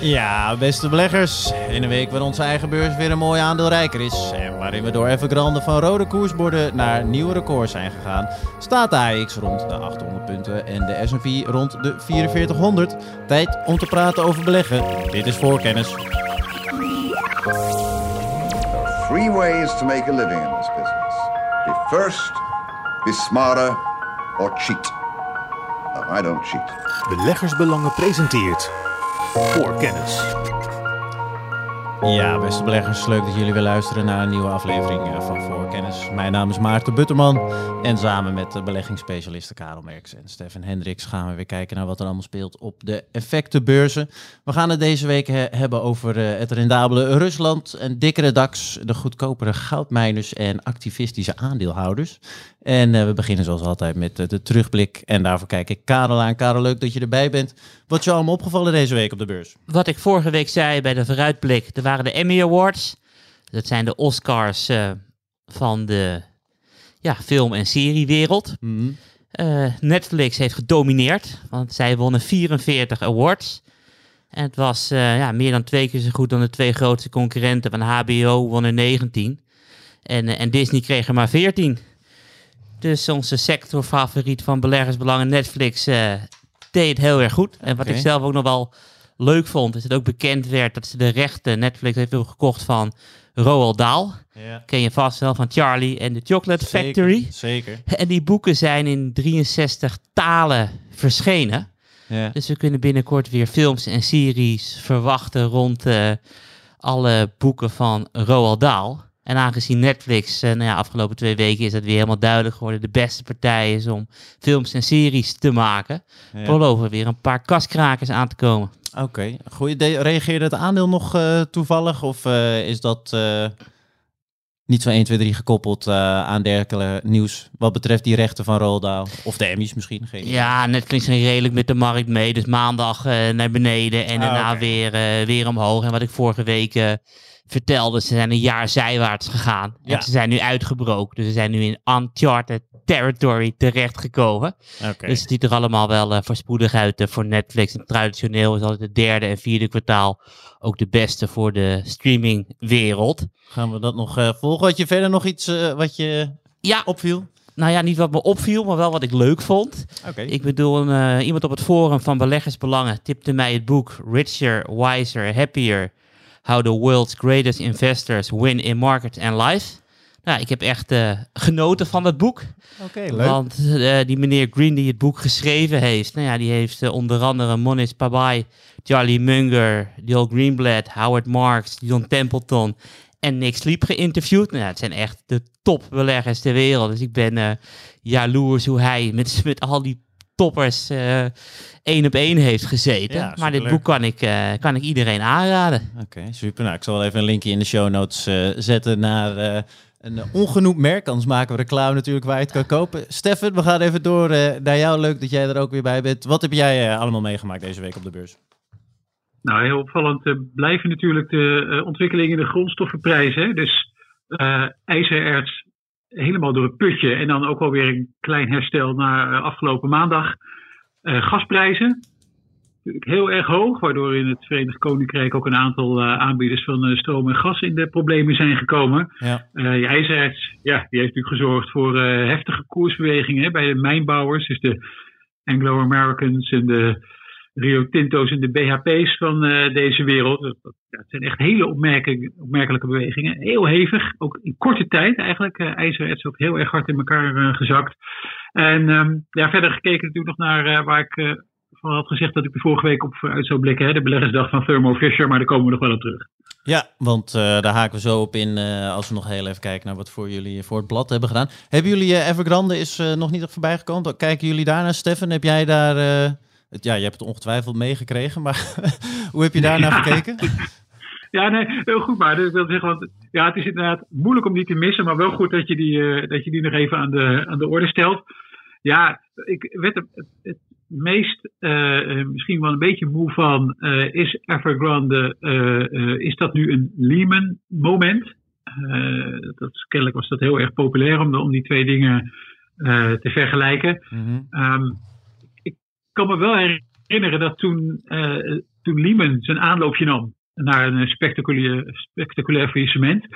Ja, beste beleggers. In een week waar onze eigen beurs weer een mooi aandeel rijker is. En waarin we door Evergrande van rode koersborden naar nieuwe records zijn gegaan. Staat de AX rond de 800 punten en de S&P rond de 4400. Tijd om te praten over beleggen. Dit is voorkennis. There are three ways to make a living in this business. Be first, be smarter, or cheat. No, I don't cheat. Beleggersbelangen presenteert voor kennis. Ja, beste beleggers, leuk dat jullie weer luisteren naar een nieuwe aflevering eh, van Voorkennis. Mijn naam is Maarten Butterman en samen met de beleggingsspecialisten Karel Merks en Stefan Hendricks gaan we weer kijken naar wat er allemaal speelt op de effectenbeurzen. We gaan het deze week he- hebben over eh, het rendabele Rusland, een dikkere DAX, de goedkopere goudmijners en activistische aandeelhouders. En eh, we beginnen zoals altijd met de terugblik en daarvoor kijk ik Karel aan. Karel, leuk dat je erbij bent. Wat is je allemaal opgevallen deze week op de beurs? Wat ik vorige week zei bij de vooruitblik, waren de Emmy Awards. Dat zijn de Oscars eh, van de ja, film- en seriewereld. Mhm. Eh, Netflix heeft gedomineerd, want zij wonnen 44 awards. En het was eh, ja, meer dan twee keer zo goed dan de twee grootste concurrenten. Van HBO wonnen 19 en, en Disney kreeg er maar 14. Dus onze sectorfavoriet van beleggersbelangen, Netflix, deed heel erg goed. En wat ik zelf ook nog wel leuk vond, is dat ook bekend werd dat ze de rechten, Netflix heeft ook gekocht van Roald Dahl. Ja. Ken je vast wel van Charlie en de Chocolate Factory. Zeker. En die boeken zijn in 63 talen verschenen. Ja. Dus we kunnen binnenkort weer films en series verwachten rond eh, alle boeken van Roald Dahl. En aangezien Netflix, eh, nou ja, afgelopen twee weken is het weer helemaal duidelijk geworden, de beste partij is om films en series te maken, Ja. geloven er weer een paar kaskrakers aan te komen. Oké, goeie idee. Reageerde het aandeel nog eh, toevallig? Of eh, is dat eh, niet zo 1, 2, 3 gekoppeld aan dergelijke nieuws wat betreft die rechten van Roald Dahl? Of de Emmys misschien? Geen. Ja, Netflix ging redelijk met de markt mee. Dus maandag naar beneden en Ah, daarna weer, weer omhoog. En wat ik vorige week vertelde, ze zijn een jaar zijwaarts gegaan. Ja. En ze zijn nu uitgebroken. Dus ze zijn nu in uncharted territory terechtgekomen. Oké. Dus het ziet er allemaal wel eh, voorspoedig uit eh, voor Netflix. En traditioneel is altijd het derde en vierde kwartaal ook de beste voor de streamingwereld. Gaan we dat nog eh, volgen? Had je verder nog iets wat je Ja, opviel? nou ja, niet wat me opviel, maar wel wat ik leuk vond. Oké. Ik bedoel, iemand op het forum van Beleggersbelangen tipte mij het boek Richer, Wiser, Happier. How the World's Greatest Investors Win in Market and Life. Nou, ik heb echt eh, genoten van dat boek. Oké, leuk. Want eh, die meneer Green die het boek geschreven heeft, nou ja, die heeft eh, onder andere Monis Pabai, Charlie Munger, Joel Greenblatt, Howard Marks, John Templeton en Nick Sleep geïnterviewd. Nou, ja, het zijn echt de topbeleggers ter wereld. Dus ik ben jaloers hoe hij met, met al die toppers eh, één op één heeft gezeten. Ja, maar dit boek kan ik, eh, kan ik iedereen aanraden. Oké, super. Nou, ik zal wel even een linkje in de show notes eh, zetten naar eh, een ongenoemd merk. Anders maken we reclame natuurlijk waar je het kan kopen. Stefan, we gaan even door eh, naar jou. Leuk dat jij er ook weer bij bent. Wat heb jij eh, allemaal meegemaakt deze week op de beurs? Nou, heel opvallend blijven natuurlijk de eh, ontwikkelingen in de grondstoffenprijzen. hè. Dus eh ijzererts helemaal door het putje. En dan ook wel weer een klein herstel na eh, afgelopen maandag. Eh, gasprijzen natuurlijk heel erg hoog. Waardoor in het Verenigd Koninkrijk ook een aantal eh, aanbieders van stroom en gas in de problemen zijn gekomen. Ja. Die ijzererts, ja, die heeft natuurlijk gezorgd voor heftige koersbewegingen hè, bij de mijnbouwers. Dus de Anglo-Americans en de Rio Tinto's en de BHP's van eh, deze wereld. Dat, zijn echt hele opmerkelijke bewegingen. Heel hevig, ook in korte tijd eigenlijk. Eh ijzererts ook heel erg hard in elkaar eh, gezakt. En ehm, ja, verder gekeken natuurlijk nog naar waar ik van had gezegd dat ik de vorige week op vooruit zou blikken. Hè, de beleggersdag van Thermo Fisher, maar daar komen we nog wel op terug. Ja, want daar haken we zo op in als we nog heel even kijken naar wat voor jullie voor het blad hebben gedaan. Hebben jullie Evergrande is nog niet voorbij gekomen? Kijken jullie daar naar, Stefan? Heb jij daar... het, ja, je hebt het ongetwijfeld meegekregen, maar hoe heb je daar naar gekeken? Ja, nee, heel goed. Maar ik wil zeggen, want ja, het is inderdaad moeilijk om die te missen, maar wel goed dat je die, eh, dat je die nog even aan de, aan de orde stelt. Ja, ik werd er het, het meest eh, eh, misschien wel een beetje moe van. is Evergrande, is dat nu een Lehman moment? Dat, kennelijk was dat heel erg populair om, om die twee dingen te vergelijken. Ik kan me wel herinneren dat toen, uh, toen Lehman zijn aanloopje nam naar een spectaculair, spectaculair faillissement,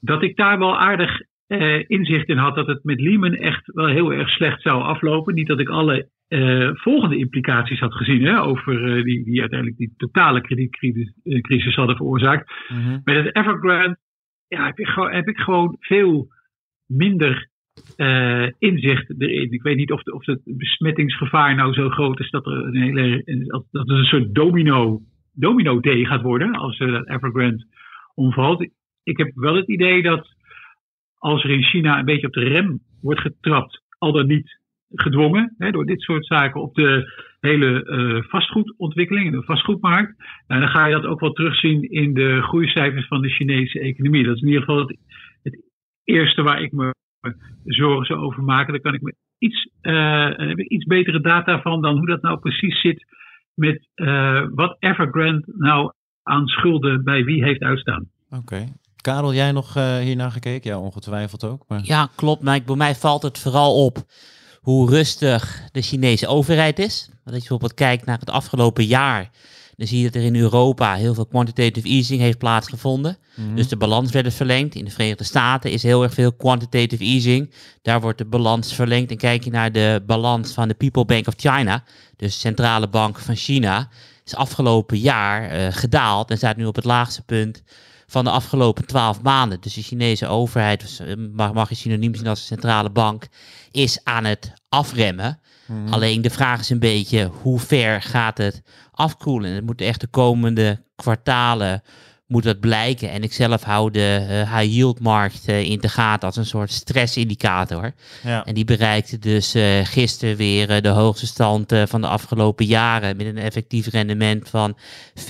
dat ik daar wel aardig uh, inzicht in had dat het met Lehman echt wel heel erg slecht zou aflopen. Niet dat ik alle uh, volgende implicaties had gezien hè, over die, die uiteindelijk die totale kredietcrisis hadden veroorzaakt. Mm -hmm. Met het Evergrande ja, heb, ik, heb ik gewoon veel minder uh, inzicht erin. Ik weet niet of, of het besmettingsgevaar nou zo groot is dat er een hele dat het een soort domino, domino day gaat worden als uh, dat Evergrande omvalt. Ik heb wel het idee dat als er in China een beetje op de rem wordt getrapt, al dan niet gedwongen hè, door dit soort zaken op de hele uh, vastgoedontwikkeling, in de vastgoedmarkt. En dan ga je dat ook wel terugzien in de groeicijfers van de Chinese economie. Dat is in ieder geval het, het eerste waar ik me zorgen zou over maken. Dan kan ik me iets, uh, heb ik iets betere data van dan hoe dat nou precies zit met uh, wat Evergrande nou aan schulden bij wie heeft uitstaan. Oké. Karel, jij nog uh, hiernaar gekeken? Ja, ongetwijfeld ook. Maar... Ja, klopt. Maar bij mij valt het vooral op hoe rustig de Chinese overheid is. Want als je bijvoorbeeld kijkt naar het afgelopen jaar, dan zie je dat er in Europa heel veel quantitative easing heeft plaatsgevonden. Mm. Dus de balans werd verlengd. In de Verenigde Staten is heel erg veel quantitative easing. Daar wordt de balans verlengd. En kijk je naar de balans van de People Bank of China, dus de centrale bank van China, is afgelopen jaar uh, gedaald en staat nu op het laagste punt van de afgelopen twaalf maanden. Dus de Chinese overheid, dus, mag, mag je synoniem zien als de centrale bank, is aan het afremmen. Mm. Alleen de vraag is een beetje hoe ver gaat het afkoelen. Het moet echt de komende kwartalen moet dat blijken. En ik zelf hou de uh, high yield markt uh, in de gaten als een soort stressindicator. Ja. En die bereikte dus uh, gisteren weer de hoogste stand van de afgelopen jaren met een effectief rendement van 14,7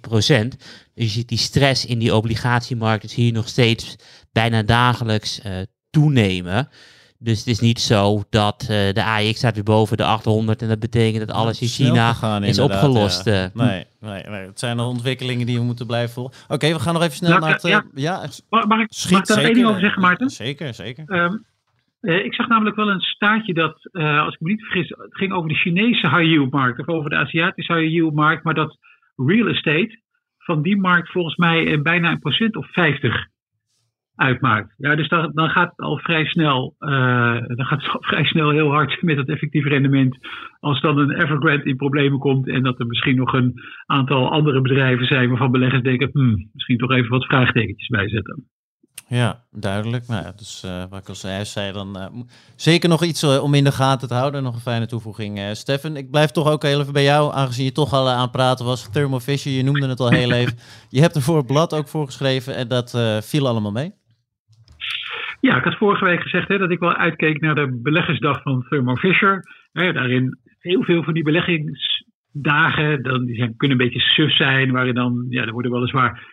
procent. Dus je ziet die stress in die obligatiemarkt is hier nog steeds bijna dagelijks toenemen. Dus het is niet zo dat uh, de AX staat weer boven de 800 en dat betekent dat alles in China gegaan, is opgelost. Ja. Eh. Nee, nee, nee, het zijn nog ontwikkelingen die we moeten blijven volgen. Oké, okay, we gaan nog even snel naar het... Ja, ja. Mag, mag, ik, Schiet, mag ik daar één ding over zeggen, Maarten? Zeker, zeker. Um, uh, ik zag namelijk wel een staartje dat, uh, als ik me niet vergis, het ging over de Chinese high yield markt of over de Aziatische high yield markt, maar dat real estate van die markt volgens mij bijna een procent of 50 uitmaakt. Ja, dus dan, dan gaat het al vrij snel, uh, dan gaat het al vrij snel heel hard met het effectieve rendement. Als dan een Evergrande in problemen komt en dat er misschien nog een aantal andere bedrijven zijn waarvan beleggers denken, hmm, misschien toch even wat vraagtekentjes bijzetten. Ja, duidelijk. Nou ja, dus uh, wat ik al zei, zei dan uh, zeker nog iets uh, om in de gaten te houden. Nog een fijne toevoeging. Stefan, ik blijf toch ook heel even bij jou, aangezien je toch al aan het praten was. Thermo Fisher, je noemde het al heel even. Je hebt er voor het blad ook voor geschreven en dat viel allemaal mee. Ja, ik had vorige week gezegd hè, dat ik wel uitkeek naar de beleggersdag van Thermo Fisher. Hè, daarin heel veel van die beleggingsdagen, dan, die zijn, kunnen een beetje suf zijn, waarin dan, ja, er worden weliswaar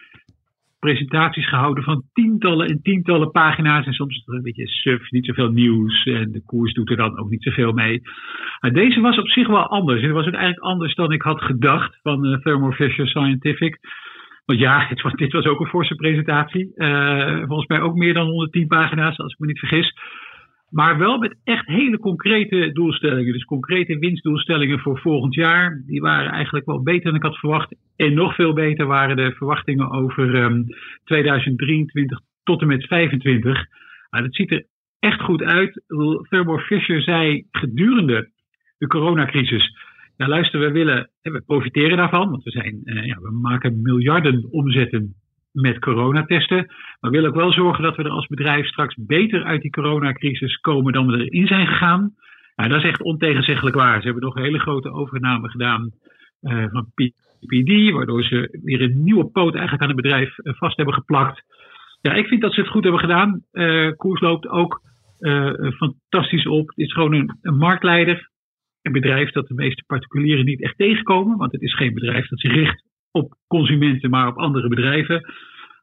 presentaties gehouden van tientallen en tientallen pagina's. En soms is het een beetje suf, niet zoveel nieuws. En de koers doet er dan ook niet zoveel mee. Maar deze was op zich wel anders. En het was ook eigenlijk anders dan ik had gedacht van uh, Thermo Fisher Scientific. Want ja, dit was, dit was ook een forse presentatie. Uh, volgens mij ook meer dan 110 pagina's, als ik me niet vergis. Maar wel met echt hele concrete doelstellingen. Dus concrete winstdoelstellingen voor volgend jaar. Die waren eigenlijk wel beter dan ik had verwacht. En nog veel beter waren de verwachtingen over um, 2023 tot en met 2025. Maar dat ziet er echt goed uit. Thermo Fisher zei gedurende de coronacrisis ja, luister, we willen, we profiteren daarvan, want we, zijn, uh, ja, we maken miljarden omzetten met coronatesten. Maar we willen ook wel zorgen dat we er als bedrijf straks beter uit die coronacrisis komen dan we erin zijn gegaan. Nou, dat is echt ontegenzeggelijk waar. Ze hebben nog een hele grote overname gedaan uh, van PPD, waardoor ze weer een nieuwe poot eigenlijk aan het bedrijf uh, vast hebben geplakt. Ja, ik vind dat ze het goed hebben gedaan. koers loopt ook fantastisch op. Het is gewoon een marktleider een bedrijf dat de meeste particulieren niet echt tegenkomen, want het is geen bedrijf dat zich richt op consumenten, maar op andere bedrijven.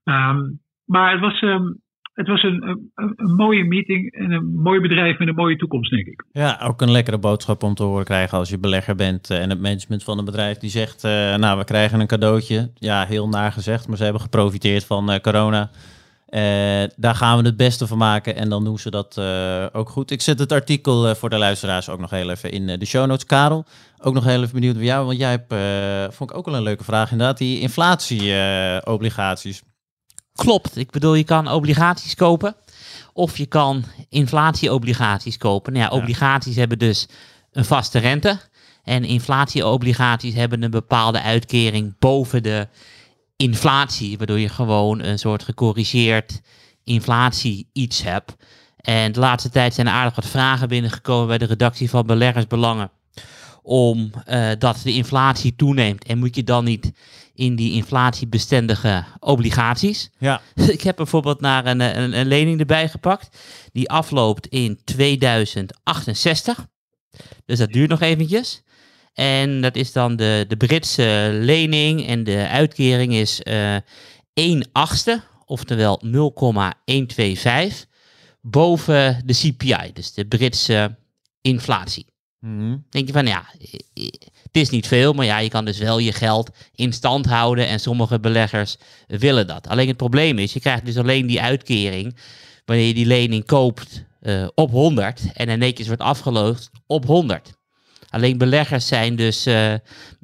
Um, maar het was, um, het was een, een, mooie meeting en een mooi bedrijf met een mooie toekomst, denk ik. Ja, ook een lekkere boodschap om te horen krijgen als je belegger bent uh, en het management van een bedrijf die zegt, uh, nou, we krijgen een cadeautje. Ja, heel nagezegd, maar ze hebben geprofiteerd van uh, corona. Eh, daar gaan we het beste van maken en dan doen ze dat eh, ook goed. Ik zet het artikel eh, voor de luisteraars ook nog heel even in de show notes. Karel, ook nog heel even benieuwd bij jou, want jij hebt, vond ik ook wel een leuke vraag inderdaad, die inflatieobligaties. Klopt, ik bedoel je kan obligaties kopen of je kan inflatieobligaties kopen. Nou ja, obligaties hebben dus een vaste rente en inflatieobligaties hebben een bepaalde uitkering boven de inflatie, waardoor je gewoon een soort gecorrigeerd inflatie iets hebt. En de laatste tijd zijn er aardig wat vragen binnengekomen bij de redactie van Beleggersbelangen. Om uh, dat de inflatie toeneemt. En moet je dan niet in die inflatiebestendige obligaties? Ja. Ik heb bijvoorbeeld naar een, een, een lening erbij gepakt. Die afloopt in 2068. Dus dat duurt nog eventjes. En dat is dan de, de Britse lening en de uitkering is uh, eh, 1 achtste, oftewel 0,125, boven de CPI, dus de Britse inflatie. Mm Denk je van, ja, het is niet veel, maar ja, je kan dus wel je geld in stand houden en sommige beleggers willen dat. Alleen het probleem is, je krijgt dus alleen die uitkering wanneer je die lening koopt uh, op 100 en er netjes wordt afgeloosd op 100. Alleen beleggers zijn dus uh,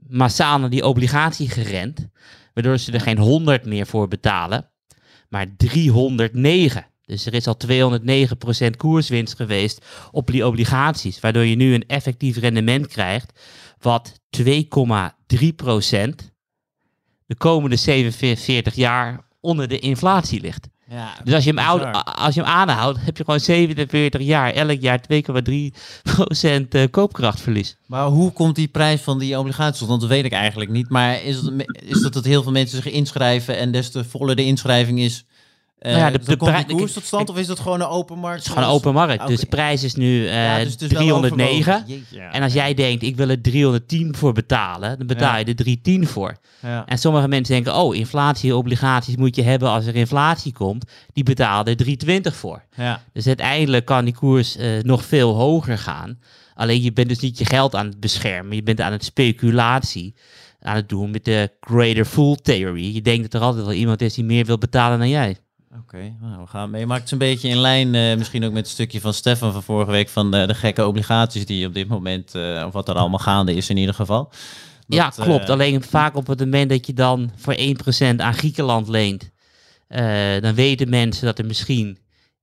massaal naar die obligatie gerend, waardoor ze er geen 100 meer voor betalen, maar 309. Dus er is al 209% koerswinst geweest op die obligaties, waardoor je nu een effectief rendement krijgt wat 2,3% de komende 47 jaar onder de inflatie ligt. Ja, dus als je, hem oud, als je hem aanhoudt, heb je gewoon 47 jaar, elk jaar 2,3% uh, koopkrachtverlies. Maar hoe komt die prijs van die obligaties tot? Want dat weet ik eigenlijk niet. Maar is het, is dat dat heel veel mensen zich inschrijven en des te voller de inschrijving is, nou ja, de, de komt die koers tot stand of is dat gewoon een open markt? Het is gewoon een open markt. Dus de prijs is nu uh, ja, dus 309. en als jij denkt, ik wil er 310 voor betalen, dan betaal je er 310 voor. En sommige mensen denken, oh, inflatieobligaties moet je hebben als er inflatie komt. Die betalen er 320 voor. Dus uiteindelijk kan die koers uh, nog veel hoger gaan. Alleen je bent dus niet je geld aan het beschermen. Je bent aan het speculatie aan het doen met de greater fool theory. Je denkt dat er altijd wel iemand is die meer wil betalen dan jij. Oké, nou, we gaan mee. Maakt het een beetje in lijn, uh, misschien ook met het stukje van Stefan van vorige week, van de, de gekke obligaties die op dit moment, uh, of wat er allemaal gaande is in ieder geval. Dat, ja, klopt. Uh, Alleen vaak op het moment dat je dan voor 1% aan Griekenland leent, dan weten mensen dat er misschien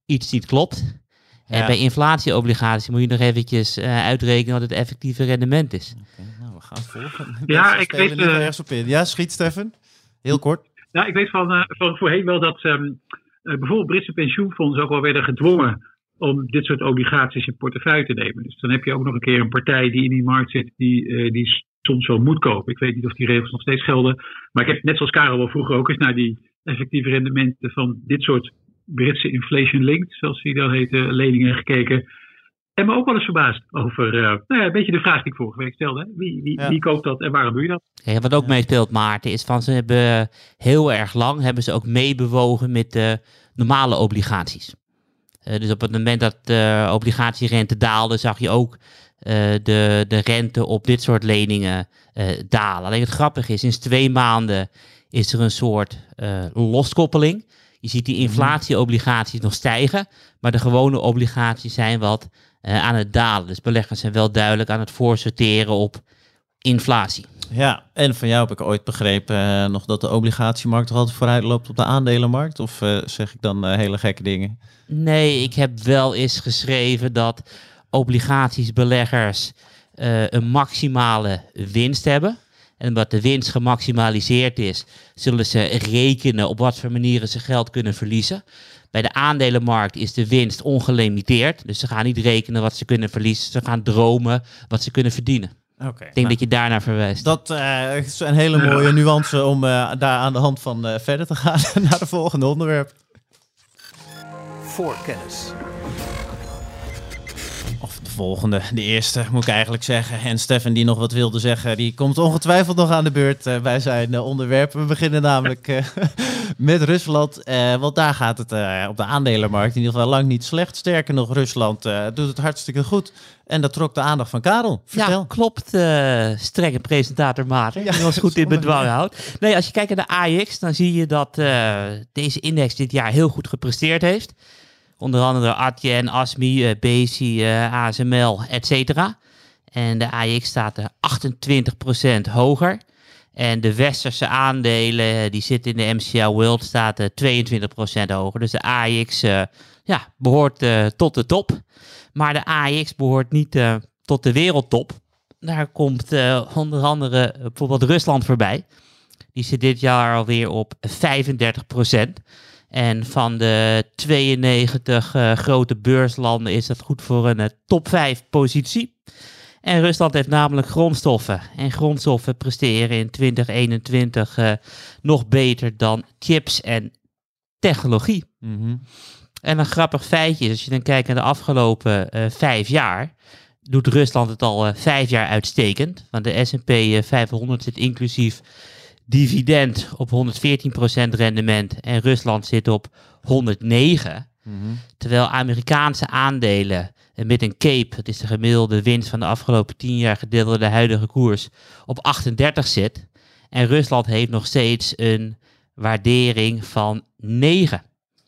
iets niet klopt. En bij inflatieobligaties moet je nog eventjes uitrekenen wat het effectieve rendement is. Okay, nou, we gaan volgen. Ja, ik weet... ergens op in. Ja, schiet Stefan. Heel kort. Ja, ik weet van, van voorheen wel dat um, uh, bijvoorbeeld Britse pensioenfondsen ook wel werden gedwongen om dit soort obligaties in portefeuille te nemen. Dus dan heb je ook nog een keer een partij die in die markt zit, die, uh, die soms wel moet kopen. Ik weet niet of die regels nog steeds gelden. Maar ik heb net zoals Karel wel vroeger ook eens naar die effectieve rendementen van dit soort Britse inflation linked, zoals die dan heten, leningen gekeken. En me ook wel eens verbaasd over uh, nou ja, een beetje de vraag die ik vorige week stelde. Wie, wie, ja. wie koopt dat en waarom doe je dat? Ja, wat ook meespeelt, Maarten, is van ze hebben heel erg lang hebben ze ook meebewogen met de normale obligaties. Uh, dus op het moment dat de obligatierente daalde, zag je ook uh, de, de rente op dit soort leningen dalen. Alleen het grappige is, sinds twee maanden is er een soort loskoppeling. Je ziet die inflatieobligaties nog stijgen, maar de gewone obligaties zijn wat uh, aan het dalen. Dus beleggers zijn wel duidelijk aan het voorsorteren op inflatie. Ja, en van jou heb ik ooit begrepen uh, nog dat de obligatiemarkt er altijd vooruit loopt op de aandelenmarkt. Of uh, zeg ik dan hele gekke dingen? Nee, ik heb wel eens geschreven dat obligatiesbeleggers een maximale winst hebben. En omdat de winst gemaximaliseerd is, zullen ze rekenen op wat voor manieren ze geld kunnen verliezen. Bij de aandelenmarkt is de winst ongelimiteerd. Dus ze gaan niet rekenen wat ze kunnen verliezen. Ze gaan dromen wat ze kunnen verdienen. Okay, ik denk nou, dat je daarnaar verwijst. Dat uh, is een hele mooie nuance om uh, daar aan de hand van uh, verder te gaan naar de volgende onderwerp. Voorkennis. Volgende, de eerste moet ik eigenlijk zeggen. En Stefan die nog wat wilde zeggen, die komt ongetwijfeld nog aan de beurt bij zijn onderwerp. We beginnen namelijk met Rusland. eh, want daar gaat het eh, op de aandelenmarkt in ieder geval lang niet slecht. Sterker nog, Rusland eh, doet het hartstikke goed. En dat trok de aandacht van Karel. Vertel. Ja, klopt. eh strenge presentator Maarten. Ja, Die was goed in bedwang houdt. Nee, als je kijkt naar de AX, dan zie je dat eh, deze index dit jaar heel goed gepresteerd heeft. Onder andere Adyen, ASMI, eh Bezi, eh, ASML, et cetera. En de AX staat er 28% hoger. En de westerse aandelen, eh, die zitten in de MCA World, staat eh, 22% hoger. Dus de eh, ja, behoort eh, tot de top. Maar de AX behoort niet tot de wereldtop. Daar komt onder andere bijvoorbeeld Rusland voorbij. Die zit dit jaar alweer op 35%. En van de 92 eh, grote beurslanden is dat goed voor een eh, top 5 positie. En Rusland heeft namelijk grondstoffen. En grondstoffen presteren in 2021 eh, nog beter dan chips en technologie. Mhm. En een grappig feitje is, als je dan kijkt naar de afgelopen vijf jaar, doet Rusland het al vijf jaar uitstekend. Want de S&P eh, 500 zit inclusief dividend op 114% rendement en Rusland zit op 109. Mhm. Terwijl Amerikaanse aandelen met een cape, dat is de gemiddelde winst van de afgelopen 10 jaar gedeeld door de huidige koers, op 38 zit. En Rusland heeft nog steeds een waardering van 9.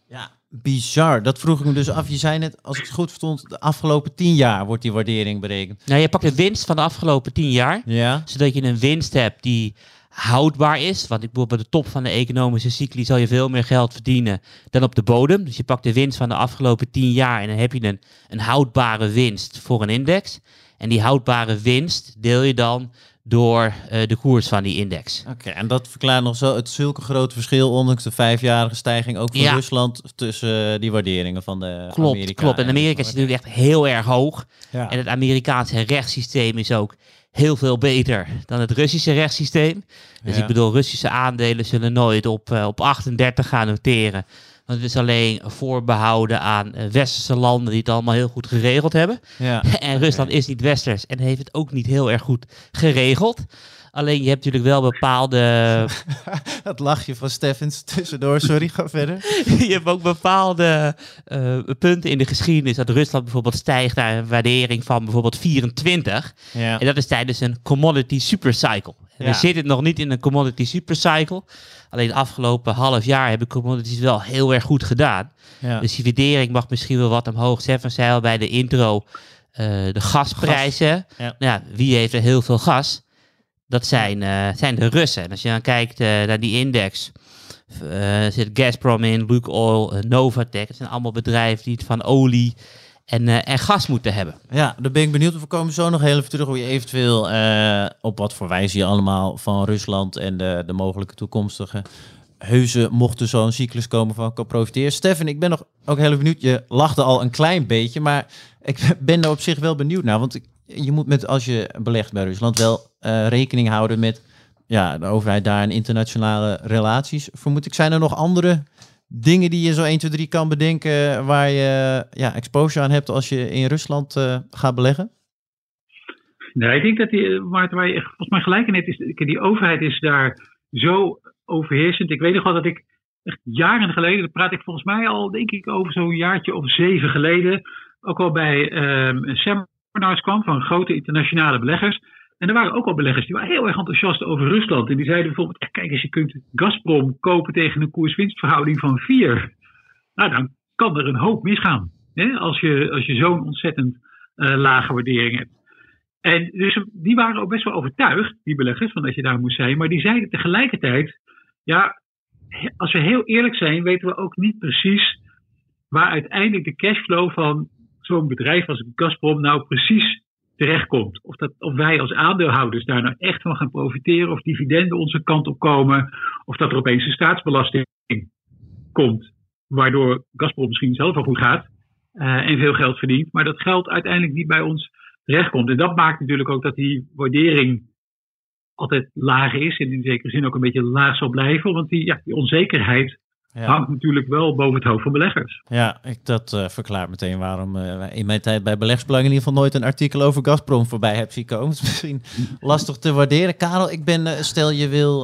Ja, bizar. Dat vroeg ik me dus af. Je zei net, als ik het goed verstond, de afgelopen tien jaar wordt die waardering berekend. Nou, je pakt de winst van de afgelopen 10 jaar, Ja. zodat je een winst hebt die houdbaar is. Want ik bedoel, bij de top van de economische cycli zal je veel meer geld verdienen dan op de bodem. Dus je pakt de winst van de afgelopen 10 jaar en dan heb je een, een houdbare winst voor een index. En die houdbare winst deel je dan door eh, de koers van die index. Oké, en dat verklaart nog zo het zulke grote verschil, ondanks de vijfjarige stijging ook van Ja. Rusland, tussen eh, die waarderingen van de Klopt, Amerika klopt. En Amerika is natuurlijk echt heel erg hoog. Ja. En het Amerikaanse rechtssysteem is ook heel veel beter dan het Russische rechtssysteem. Dus Ja. ik bedoel, Russische aandelen zullen nooit op, eh, op 38 gaan noteren. Want het is alleen voorbehouden aan eh, westerse landen die het allemaal heel goed geregeld hebben. ja. En Rusland is niet westers en heeft het ook niet heel erg goed geregeld. Alleen je hebt natuurlijk wel bepaalde Het lachje van Steffens tussendoor, sorry, ga verder. je hebt ook bepaalde eh, punten in de geschiedenis dat Rusland bijvoorbeeld stijgt naar een waardering van bijvoorbeeld 24. Ja. En dat is tijdens een commodity supercycle. Ja. We zitten nog niet in een commodity supercycle. Alleen het afgelopen half jaar hebben commodities wel heel erg goed gedaan. Ja. Dus die waardering mag misschien wel wat omhoog. Stefan zei al bij de intro, eh, de gasprijzen. Ja. Nou ja, wie heeft er heel veel gas? Dat zijn, eh, zijn de Russen. En als je dan kijkt eh, naar die index, eh, zit Gazprom in, Lukoil, Novatek. Het zijn allemaal bedrijven die het van olie en, en gas moeten hebben. Ja, daar ben ik benieuwd. We komen zo nog heel even terug hoe je eventueel op wat voor wijze je allemaal van Rusland en de, de mogelijke toekomstige heuse mochten zo'n cyclus komen van kan profiteren. Stefan, ik ben nog ook heel benieuwd. Je lachte al een klein beetje, maar ik ben daar op zich wel benieuwd naar. Want ik- je moet met, als je belegt bij Rusland wel eh, rekening houden met ja, de overheid daar en internationale relaties. Vermoed ik, zijn er nog andere dingen die je zo 1, 2, 3 kan bedenken waar je ja, exposure aan hebt als je in Rusland eh, gaat beleggen? Nee, ik denk dat die, Maarten, waar je volgens mij gelijk in hebt, is die overheid is daar zo overheersend. Ik weet nog wel dat ik echt jaren geleden, dat praat ik volgens mij al, denk ik, over zo'n jaartje of zeven geleden, ook al bij ehm kwam van grote internationale beleggers. En er waren ook al beleggers die waren heel erg enthousiast over Rusland. En die zeiden bijvoorbeeld, kijk eens, je kunt Gazprom kopen tegen een koers-winstverhouding van vier. Nou, dan kan er een hoop misgaan. Hè? Als je, als je zo'n ontzettend eh, lage waardering hebt. En dus die waren ook best wel overtuigd, die beleggers, van dat je daar moest zijn. Maar die zeiden tegelijkertijd, ja, als we heel eerlijk zijn, weten we ook niet precies waar uiteindelijk de cashflow van zo'n bedrijf als Gazprom nou precies terechtkomt. Of, dat, of wij als aandeelhouders daar nou echt van gaan profiteren, of dividenden onze kant op komen, of dat er opeens een staatsbelasting komt, waardoor Gazprom misschien zelf wel goed gaat eh, en veel geld verdient, maar dat geld uiteindelijk niet bij ons terechtkomt. En dat maakt natuurlijk ook dat die waardering altijd laag is en in zekere zin ook een beetje laag zal blijven, want die, ja, die onzekerheid Ja. hangt natuurlijk wel boven het hoofd van beleggers. Ja, ik, dat uh, verklaart meteen waarom uh, in mijn tijd bij Beleggsbelang in ieder geval nooit een artikel over Gazprom voorbij heb zien komen. Het is misschien lastig te waarderen. Karel, ik ben, uh, stel je wil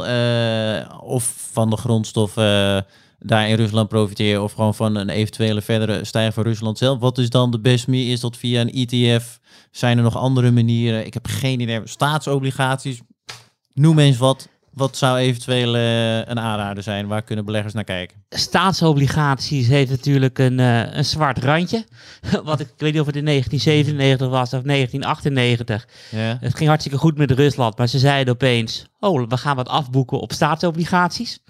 of van de grondstoffen daar in Rusland profiteren of gewoon van een eventuele verdere stijging van Rusland zelf. Wat is dan de best manier? Is dat via een ETF? Zijn er nog andere manieren? Ik heb geen idee. Staatsobligaties? Noem eens wat. Wat zou eventueel uh, een aanrader zijn? Waar kunnen beleggers naar kijken? Staatsobligaties heeft natuurlijk een, uh, een zwart randje. Wat ik, ik, weet niet of het in 1997 was of 1998. Ja. Het ging hartstikke goed met Rusland, maar ze zeiden opeens: Oh, we gaan wat afboeken op staatsobligaties.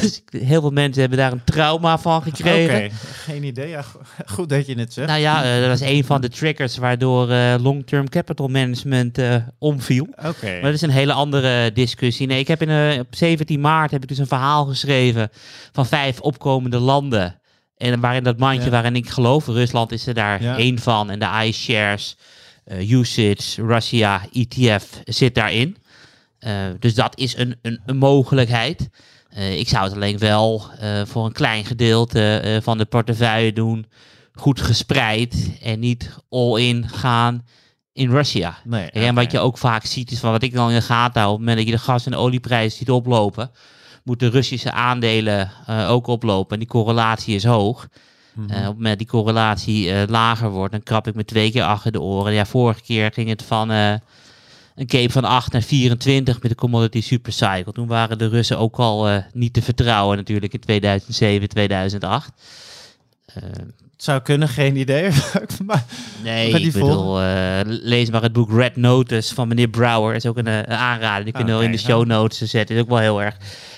Dus heel veel mensen hebben daar een trauma van gekregen. Oké, okay. geen idee. Ja, goed dat je het zegt. Nou ja, uh, dat was een van de triggers waardoor uh, long-term capital management uh, omviel. Oké. Okay. Maar dat is een hele andere discussie. Nee, ik heb in, op 17 maart heb ik dus een verhaal geschreven van vijf opkomende landen. En waarin dat mandje ja. waarin ik geloof, Rusland is er daar ja. één van. En de iShares, usage, Russia, ETF zit daarin. Dus dat is een, een, een mogelijkheid. Uh, ik zou het alleen wel uh, voor een klein gedeelte van de portefeuille doen. Goed gespreid en niet all-in gaan in Russia. Nee, en okay. wat je ook vaak ziet is van wat ik dan in de gaten hou. Op het moment dat je de gas- en olieprijs ziet oplopen, moeten Russische aandelen ook oplopen. En die correlatie is hoog. Mm -hmm. op het moment dat die correlatie lager wordt, dan krap ik me twee keer achter de oren. Ja, vorige keer ging het van een cape van 8 naar 24 met de commodity supercycle. Toen waren de Russen ook al uh, niet te vertrouwen natuurlijk in 2007, 2008. Uh, het zou kunnen, geen idee. maar, nee, ik bedoel, uh, lees maar het boek Red Notice van meneer Brouwer. is ook een, een aanrader. Die kunnen we okay, in de show notes zetten. Is ook wel heel erg,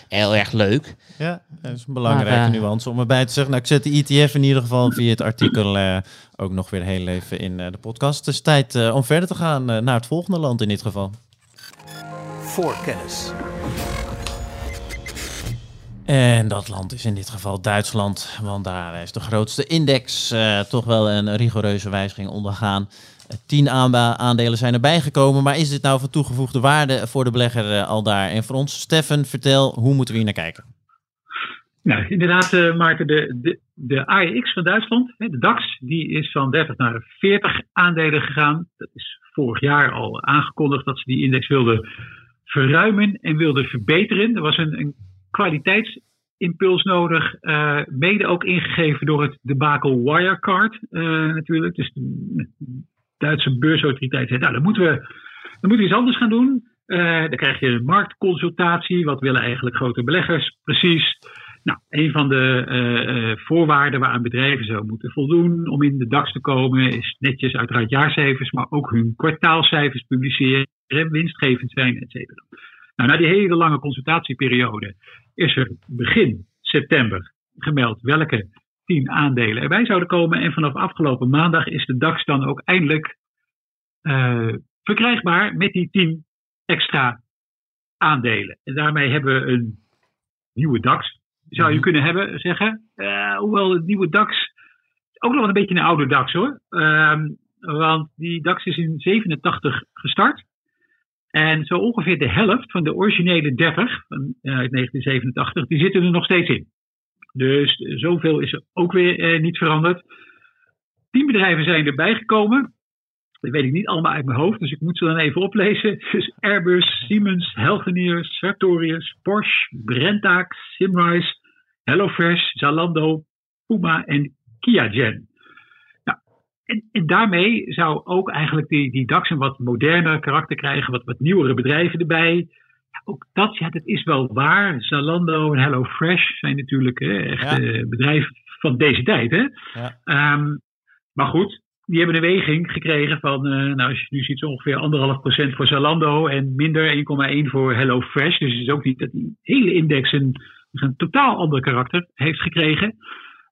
heel erg leuk. Ja, dat is een belangrijke maar, uh, nuance om erbij te zeggen. Nou, ik zet de ETF in ieder geval via het artikel uh, ook nog weer heel even in uh, de podcast. Het is tijd om verder te gaan naar het volgende land in dit geval. Voor kennis. En dat land is in dit geval Duitsland, want daar is de grootste index uh, toch wel een rigoureuze wijziging ondergaan. Tien aandelen zijn erbij gekomen, maar is dit nou van toegevoegde waarde voor de belegger uh, al daar? En voor ons, Steffen, vertel, hoe moeten we hier naar kijken? Nou, inderdaad, uh, Maarten, de, de, de AEX van Duitsland, de DAX, die is van 30 naar 40 aandelen gegaan. Dat is vorig jaar al aangekondigd dat ze die index wilden verruimen en wilden verbeteren. Er was een, een kwaliteitsimpuls nodig, uh, mede ook ingegeven door het debakel Wirecard uh, natuurlijk. Dus de Duitse beursautoriteit zei, nou dan moeten we, dan moeten iets anders gaan doen. Uh, dan krijg je een marktconsultatie, wat willen eigenlijk grote beleggers precies. Nou, een van de uh, voorwaarden waaraan bedrijven zo moeten voldoen om in de DAX te komen, is netjes uiteraard jaarcijfers, maar ook hun kwartaalcijfers publiceren, winstgevend zijn, et cetera. Nou, na die hele lange consultatieperiode is er begin september gemeld welke tien aandelen erbij zouden komen. En vanaf afgelopen maandag is de DAX dan ook eindelijk uh, verkrijgbaar met die tien extra aandelen. En daarmee hebben we een nieuwe DAX, zou je kunnen hebben, zeggen. Uh, hoewel de nieuwe DAX ook nog een beetje een oude DAX hoor. Uh, want die DAX is in 87 gestart. En zo ongeveer de helft van de originele 30 van, uh, uit 1987, die zitten er nog steeds in. Dus zoveel is er ook weer uh, niet veranderd. Tien bedrijven zijn erbij gekomen. Dat weet ik niet allemaal uit mijn hoofd, dus ik moet ze dan even oplezen. Dus Airbus, Siemens, Healthineers, Sartorius, Porsche, Brenntag, Simrise, HelloFresh, Zalando, Puma en Kiagen. En, en, daarmee zou ook eigenlijk die, die DAX een wat moderner karakter krijgen, wat, wat nieuwere bedrijven erbij. Ja, ook dat, ja, dat is wel waar. Zalando en HelloFresh zijn natuurlijk hè, echt ja. bedrijven van deze tijd. Hè? Ja. Um, maar goed, die hebben een weging gekregen van, uh, nou als je nu ziet, zo ongeveer anderhalf procent voor Zalando en minder 1,1 voor HelloFresh. Dus het is ook niet dat die hele index een, een totaal ander karakter heeft gekregen.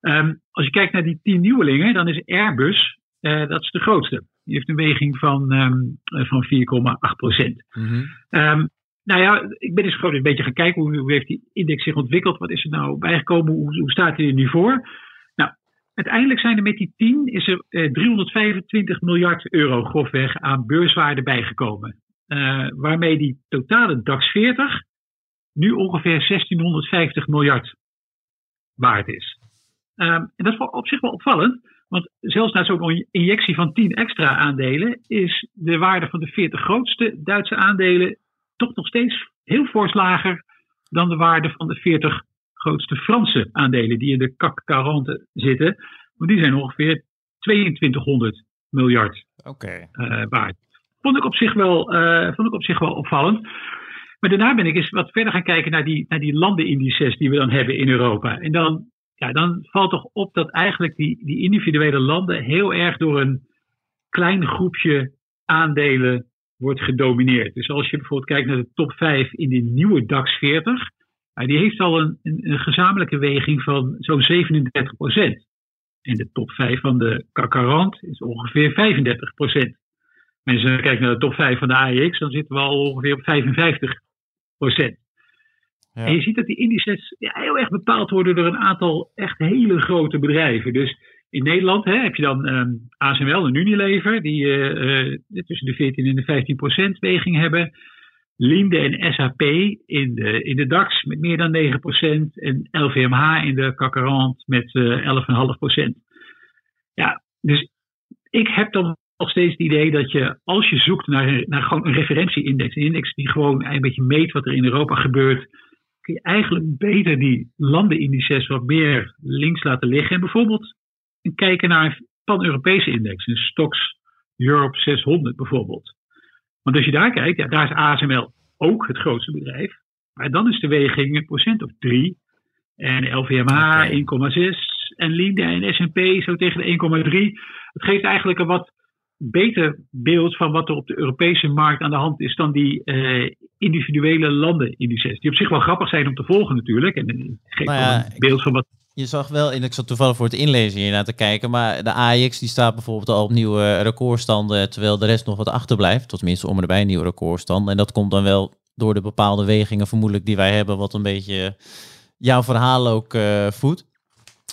Um, als je kijkt naar die tien nieuwelingen, dan is Airbus dat is de grootste. Die heeft een weging van, um, van 4,8 procent. Mm-hmm. Um, nou ja, ik ben dus gewoon een beetje gaan kijken hoe, hoe heeft die index zich ontwikkeld. Wat is er nou bijgekomen? Hoe, hoe staat hij er nu voor? Nou, uiteindelijk zijn er met die 10 is er uh, 325 miljard euro grofweg aan beurswaarde bijgekomen. Uh, waarmee die totale DAX 40 nu ongeveer 1650 miljard waard is. Ehm, en dat is op zich wel opvallend, want zelfs na zo'n injectie van 10 extra aandelen is de waarde van de 40 grootste Duitse aandelen toch nog steeds heel fors lager dan de waarde van de 40 grootste Franse aandelen die in de CAC 40 zitten. Want die zijn ongeveer 2200 miljard Oké. eh, waard. Vond ik, op zich wel, eh, vond ik op zich wel opvallend. Maar daarna ben ik eens wat verder gaan kijken naar die, naar die landenindices die we dan hebben in Europa. En dan, ja, dan valt toch op dat eigenlijk die, die individuele landen heel erg door een klein groepje aandelen wordt gedomineerd. Dus als je bijvoorbeeld kijkt naar de top 5 in de nieuwe DAX 40, ja, die heeft al een, een, gezamenlijke weging van zo'n 37% En de top 5 van de CAC 40 is ongeveer 35% Maar als je kijkt naar de top 5 van de AEX, dan zitten we al ongeveer op 55 En je ziet dat die indices ja, heel erg bepaald worden door een aantal echt hele grote bedrijven. Dus in Nederland hè, heb je dan ehm, ASML en Unilever, die eh, eh, tussen de 14 en de 15 procent weging hebben. Linde en SAP in de, in de DAX met meer dan 9 procent. En LVMH in de CAC 40 met eh 11,5 procent. Ja, dus ik heb dan nog steeds het idee dat je, als je zoekt naar, naar gewoon een referentieindex, een index die gewoon een beetje meet wat er in Europa gebeurt, kun je eigenlijk beter die landenindices wat meer links laten liggen. En bijvoorbeeld kijken naar een pan-Europese index, een Stox Europe 600 bijvoorbeeld. Want als je daar kijkt, ja, daar is ASML ook het grootste bedrijf. Maar dan is de weging een procent of 3. En LVMH Oké. 1,6. En Linde en S&P zo tegen de 1,3. Het geeft eigenlijk een wat beter beeld van wat er op de Europese markt aan de hand is dan die eh, individuele landenindices. Die op zich wel grappig zijn om te volgen natuurlijk. En geeft Nou ja, een beeld van wat Je zag wel, en ik zat toevallig voor het inlezen hier naar te kijken, maar de AX die staat bijvoorbeeld al op nieuwe recordstanden, terwijl de rest nog wat achterblijft. Tot tenminste om en bij een nieuwe recordstand. En dat komt dan wel door de bepaalde wegingen vermoedelijk die wij hebben, wat een beetje jouw verhaal ook eh voedt.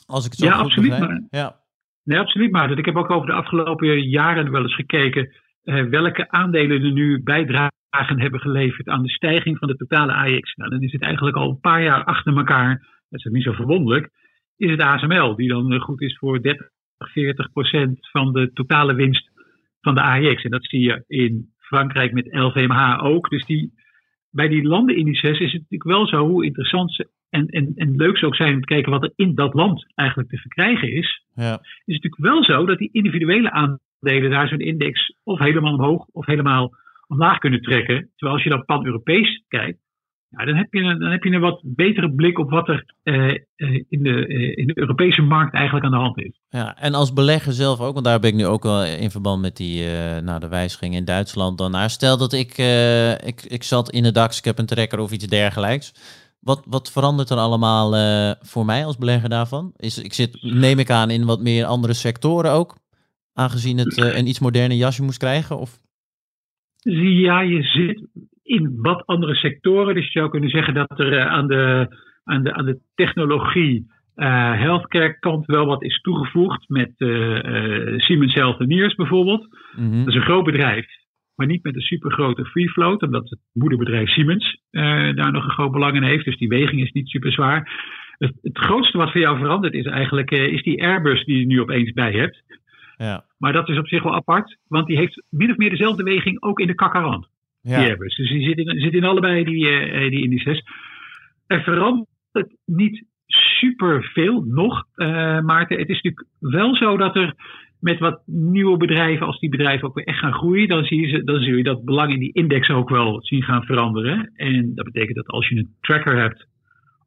Als ik het zo Ja, goed absoluut, begrijp. maar- Ja. Nee, absoluut. Maar ik heb ook over de afgelopen jaren wel eens gekeken welke aandelen er nu bijdragen hebben geleverd aan de stijging van de totale AX. Nou, dan is het eigenlijk al een paar jaar achter elkaar, dat is niet zo verwonderlijk, is het ASML, die dan eh, goed is voor 30, 40 procent van de totale winst van de AX. En dat zie je in Frankrijk met LVMH ook. Dus die, bij die landenindices is het natuurlijk wel zo hoe interessant ze en, en, en leuk ze ook zijn om te kijken wat er in dat land eigenlijk te verkrijgen is Ja. is het natuurlijk wel zo dat die individuele aandelen daar zo'n index of helemaal omhoog of helemaal omlaag kunnen trekken. Terwijl als je dan pan-Europees kijkt, ja, dan, heb je een, dan heb je een wat betere blik op wat er eh, eh, in, de, eh, in de Europese markt eigenlijk aan de hand is. Ja, en als belegger zelf ook, want daar ben ik nu ook wel in verband met die, eh nou, de wijziging in Duitsland dan naar. Stel dat ik, ik, ik zat in de DAX, ik heb een trekker of iets dergelijks. Wat, wat verandert er allemaal voor mij als belegger daarvan? Is, ik zit, neem ik aan, in wat meer andere sectoren ook, aangezien het eh, een iets moderne jasje moest krijgen? Of? Ja, je zit in wat andere sectoren. Dus je zou kunnen zeggen dat er eh, aan, de, aan, de, aan de technologie, eh, healthcare kant wel wat is toegevoegd. Met Siemens Healthineers bijvoorbeeld. Mhm. Dat is een groot bedrijf, maar niet met een supergrote free float, omdat het moederbedrijf Siemens daar nog een groot belang in heeft. Dus die weging is niet super zwaar. Het, het grootste wat voor jou verandert is eigenlijk is die Airbus die je nu opeens bij hebt. Ja. Maar dat is op zich wel apart, want die heeft min of meer dezelfde weging ook in de kakkerand, die Ja. Airbus. Dus die zit in, zit in allebei die, eh, die indices. Er verandert niet super veel nog, eh, Maarten. Het is natuurlijk wel zo dat er met wat nieuwe bedrijven, als die bedrijven ook weer echt gaan groeien, dan zie je, ze, dan zul je dat belang in die index ook wel zien gaan veranderen. En dat betekent dat als je een tracker hebt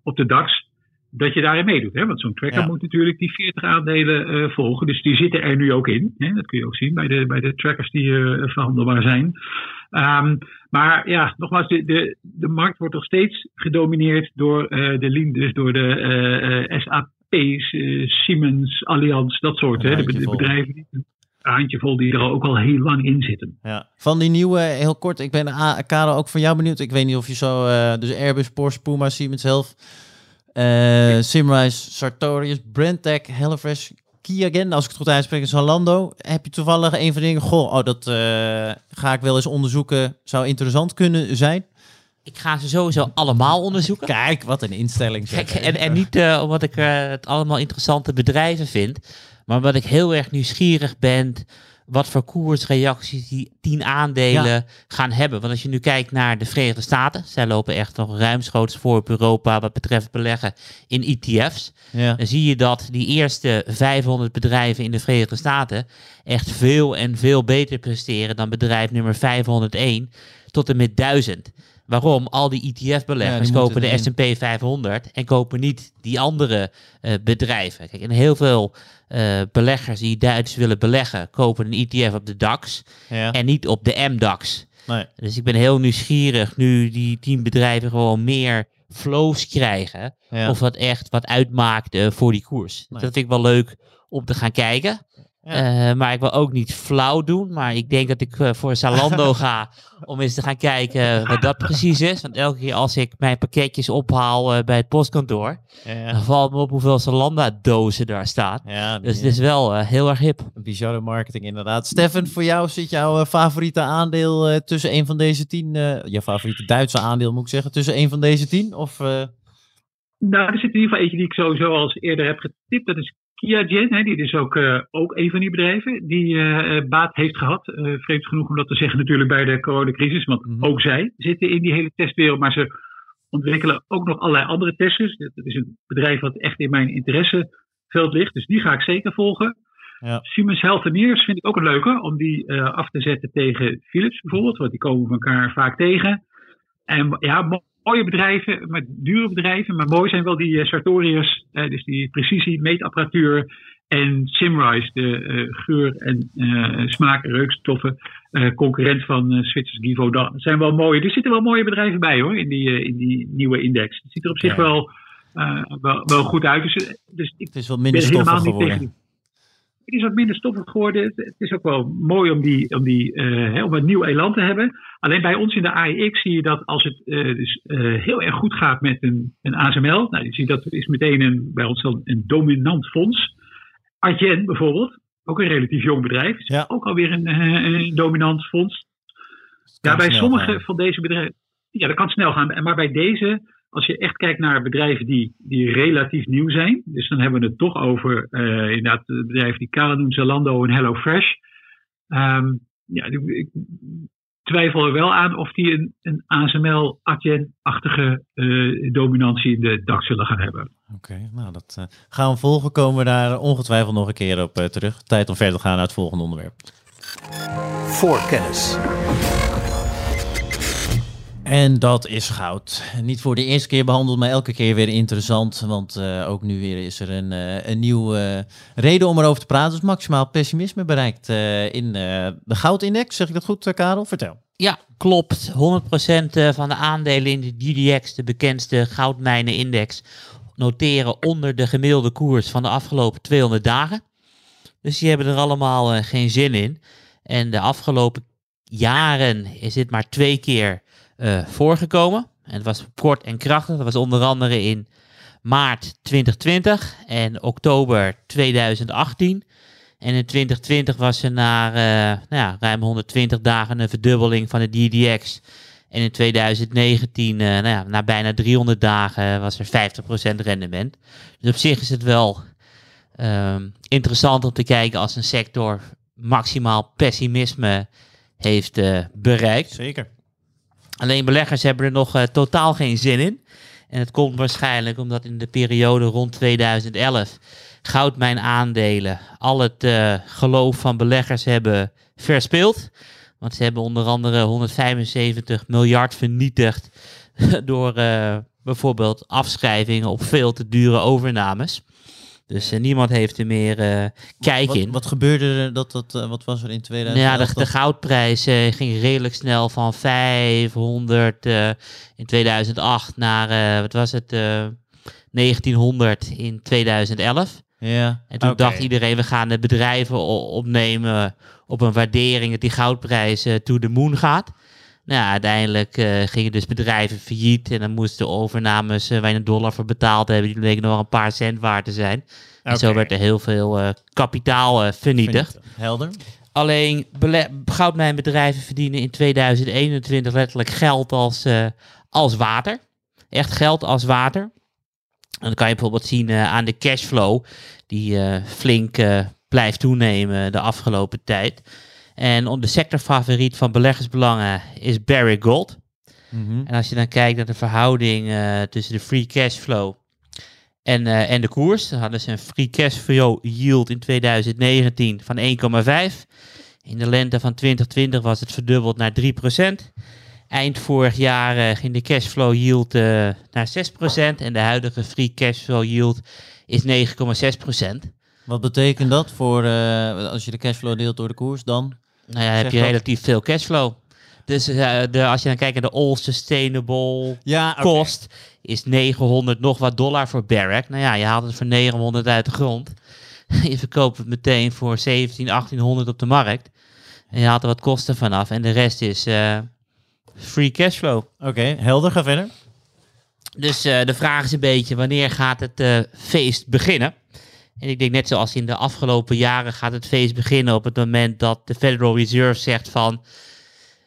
op de DAX, dat je daarin meedoet. Hè? Want zo'n tracker Ja. moet natuurlijk die 40 aandelen eh, volgen. Dus die zitten er nu ook in. Hè? Dat kun je ook zien bij de, bij de trackers die eh, verhandelbaar zijn. Ehm, maar ja, nogmaals, de, de, de markt wordt nog steeds gedomineerd door eh, de Lean, dus door de SAP's, Siemens, Allianz, dat soort. Hè? De, bedrijven, die, een handjevol die er ook al heel lang in zitten. Ja. Van die nieuwe, heel kort, ik ben Karel ook van jou benieuwd. Ik weet niet of je zo, dus Airbus, Porsche, Puma, Siemens zelf, eh Simrise, Sartorius, Brandtech, HelloFresh, Kiagen, als ik het goed uitspreek, is Zalando. Heb je toevallig een van de dingen, goh, oh, dat eh, ga ik wel eens onderzoeken, zou interessant kunnen zijn? Ik ga ze sowieso allemaal onderzoeken. Kijk, wat een instelling. Kijk, en, en niet eh, omdat ik het allemaal interessante bedrijven vind, maar omdat ik heel erg nieuwsgierig ben wat voor koersreacties die tien aandelen gaan hebben. Want als je nu kijkt naar de Verenigde Staten, zij lopen echt nog ruimschoots voor op Europa wat betreft beleggen in ETF's. Ja. Dan zie je dat die eerste 500 bedrijven in de Verenigde Staten echt veel en veel beter presteren dan bedrijf nummer 501 tot en met 1000. Waarom? Al die ETF-beleggers kopen de. S&P 500 en kopen niet die andere eh, bedrijven. Kijk, en heel veel eh, beleggers die Duits willen beleggen, kopen een ETF op de DAX Ja. en niet op de MDAX. Nee. Dus ik ben heel nieuwsgierig nu die tien bedrijven gewoon meer flows krijgen. Ja. Of dat echt wat uitmaakt voor die koers. Nee. Dat vind ik wel leuk om te gaan kijken. Ja. Eh, maar ik wil ook niet flauw doen. Maar ik denk dat ik eh, voor Zalando ga om eens te gaan kijken wat dat precies is. Want elke keer als ik mijn pakketjes ophaal eh, bij het postkantoor, Ja. dan valt me op hoeveel Zalando-dozen daar staan. Ja, Dus het is wel eh, heel erg hip. bizarre marketing inderdaad. Stefan, voor jou zit jouw favoriete aandeel tussen een van deze tien, eh je favoriete Duitse aandeel moet ik zeggen, tussen een van deze tien? Of, eh, Nou, er zit in ieder geval eentje die ik sowieso al eens eerder heb getipt. Dat is Kiagen. Hè, die is ook, eh, ook een van die bedrijven die eh, eh, baat heeft gehad. Eh, vreemd genoeg om dat te zeggen natuurlijk bij de coronacrisis. Want Mhm. ook zij zitten in die hele testwereld. Maar ze ontwikkelen ook nog allerlei andere testers. Dat is een bedrijf wat echt in mijn interesseveld ligt. Dus die ga ik zeker volgen. Ja. Siemens Healthineers vind ik ook een leuke. Om die af te zetten tegen Philips bijvoorbeeld. Want die komen elkaar vaak tegen. En ja, mooie bedrijven, maar dure bedrijven. Maar mooi zijn wel die eh, Sartorius, eh, dus die precisie meetapparatuur. En Simrise, de eh, geur- en smaak- en reukstoffen. concurrent van eh Zwitsers Givaudan. Dat zijn wel mooie. Er zitten wel mooie bedrijven bij hoor, in die, in die nieuwe index. Het ziet er op zich Ja. wel, wel, wel goed uit. Dus, dus ik het is ben minder helemaal stoffig niet tegen geworden. Het is wat minder stoffig geworden. Het, is ook wel mooi om, die, om, die, eh, hè, om een nieuw elan te hebben. Alleen bij ons in de AEX zie je dat als het eh, dus, eh, heel erg goed gaat met een, een ASML. Nou, je ziet dat is meteen een, bij ons dan een dominant fonds. Adyen bijvoorbeeld, ook een relatief jong bedrijf. Is Ja. ook alweer een, een dominant fonds. Ja, bij sommige gaan. van deze bedrijven. Ja, dat kan snel gaan. Maar bij deze, als je echt kijkt naar bedrijven die, die relatief nieuw zijn. Dus dan hebben we het toch over eh, inderdaad de bedrijven die Kala doen, Zalando en HelloFresh. Ehm ja, ik twijfel er wel aan of die een, een ASML, Adyen-achtige eh, dominantie in de DAX zullen gaan hebben. Oké, nou dat eh, gaan we volgen. Komen we daar ongetwijfeld nog een keer op terug. Tijd om verder te gaan naar het volgende onderwerp. Voorkennis. En dat is goud. Niet voor de eerste keer behandeld, maar elke keer weer interessant. Want eh, ook nu weer is er een, eh, een nieuwe reden om erover te praten. Dus maximaal pessimisme bereikt eh, in eh, de goudindex. Zeg ik dat goed, eh, Karel? Vertel. Ja, klopt. 100% eh, van de aandelen in de GDX, de bekendste goudmijnenindex, noteren onder de gemiddelde koers van de afgelopen 200 dagen. Dus die hebben er allemaal eh, geen zin in. En de afgelopen jaren is dit maar twee keer eh, voorgekomen. En het was kort en krachtig. Dat was onder andere in maart 2020 en oktober 2018. En in 2020 was er na eh, nou ja, ruim 120 dagen een verdubbeling van de DDX. En in 2019, eh, nou ja, na bijna 300 dagen, was er 50% rendement. Dus op zich is het wel ehm, interessant om te kijken als een sector maximaal pessimisme heeft bereikt. Zeker. Alleen beleggers hebben er nog eh, totaal geen zin in. En het komt waarschijnlijk omdat in de periode rond 2011 goudmijnaandelen al het eh, geloof van beleggers hebben verspeeld. Want ze hebben onder andere 175 miljard vernietigd door eh, bijvoorbeeld afschrijvingen op veel te dure overnames. Dus eh, niemand heeft er meer eh, kijk Wat, in. wat gebeurde er? Dat, dat, eh, wat was er in 2011? Ja, de, de goudprijs eh, ging redelijk snel van 500 eh, in 2008 naar, eh, wat was het, eh 1900 in 2011. Ja, En toen dacht iedereen, we gaan de bedrijven opnemen op een waardering dat die goudprijs to the moon gaat. Nou, ja, uiteindelijk eh, gingen dus bedrijven failliet en dan moesten overnames waar je een dollar voor betaald hebben, die bleken nog een paar cent waard te zijn. En zo werd er heel veel eh, kapitaal vernietigd. Helder. Alleen goudmijnbedrijven verdienen in 2021 letterlijk geld als, als water. Echt geld als water. En dan kan je bijvoorbeeld zien aan de cashflow, die flink blijft toenemen de afgelopen tijd. En de sectorfavoriet van beleggersbelangen is Barrick Gold. Mhm. En als je dan kijkt naar de verhouding eh, tussen de free cashflow en, eh, en de koers, dan hadden ze een free cashflow yield in 2019 van 1,5. In de lente van 2020 was het verdubbeld naar 3%. Eind vorig jaar eh, ging de cashflow yield naar 6% en de huidige free cashflow yield is 9,6%. Wat betekent dat voor, als je de cashflow deelt door de koers dan? Nou ja, heb je dat. relatief veel cashflow. Dus eh, de, als je dan kijkt naar de all sustainable Ja, kost is 900 nog wat dollar voor Barrack. Nou ja, je haalt het voor 900 uit de grond. je verkoopt het meteen voor 17, 1800 op de markt. En je haalt er wat kosten vanaf. En de rest is eh, free cashflow. Oké, helder, ga verder. Dus eh, de vraag is een beetje, wanneer gaat het feest beginnen? En ik denk net zoals in de afgelopen jaren gaat het feest beginnen op het moment dat de Federal Reserve zegt van...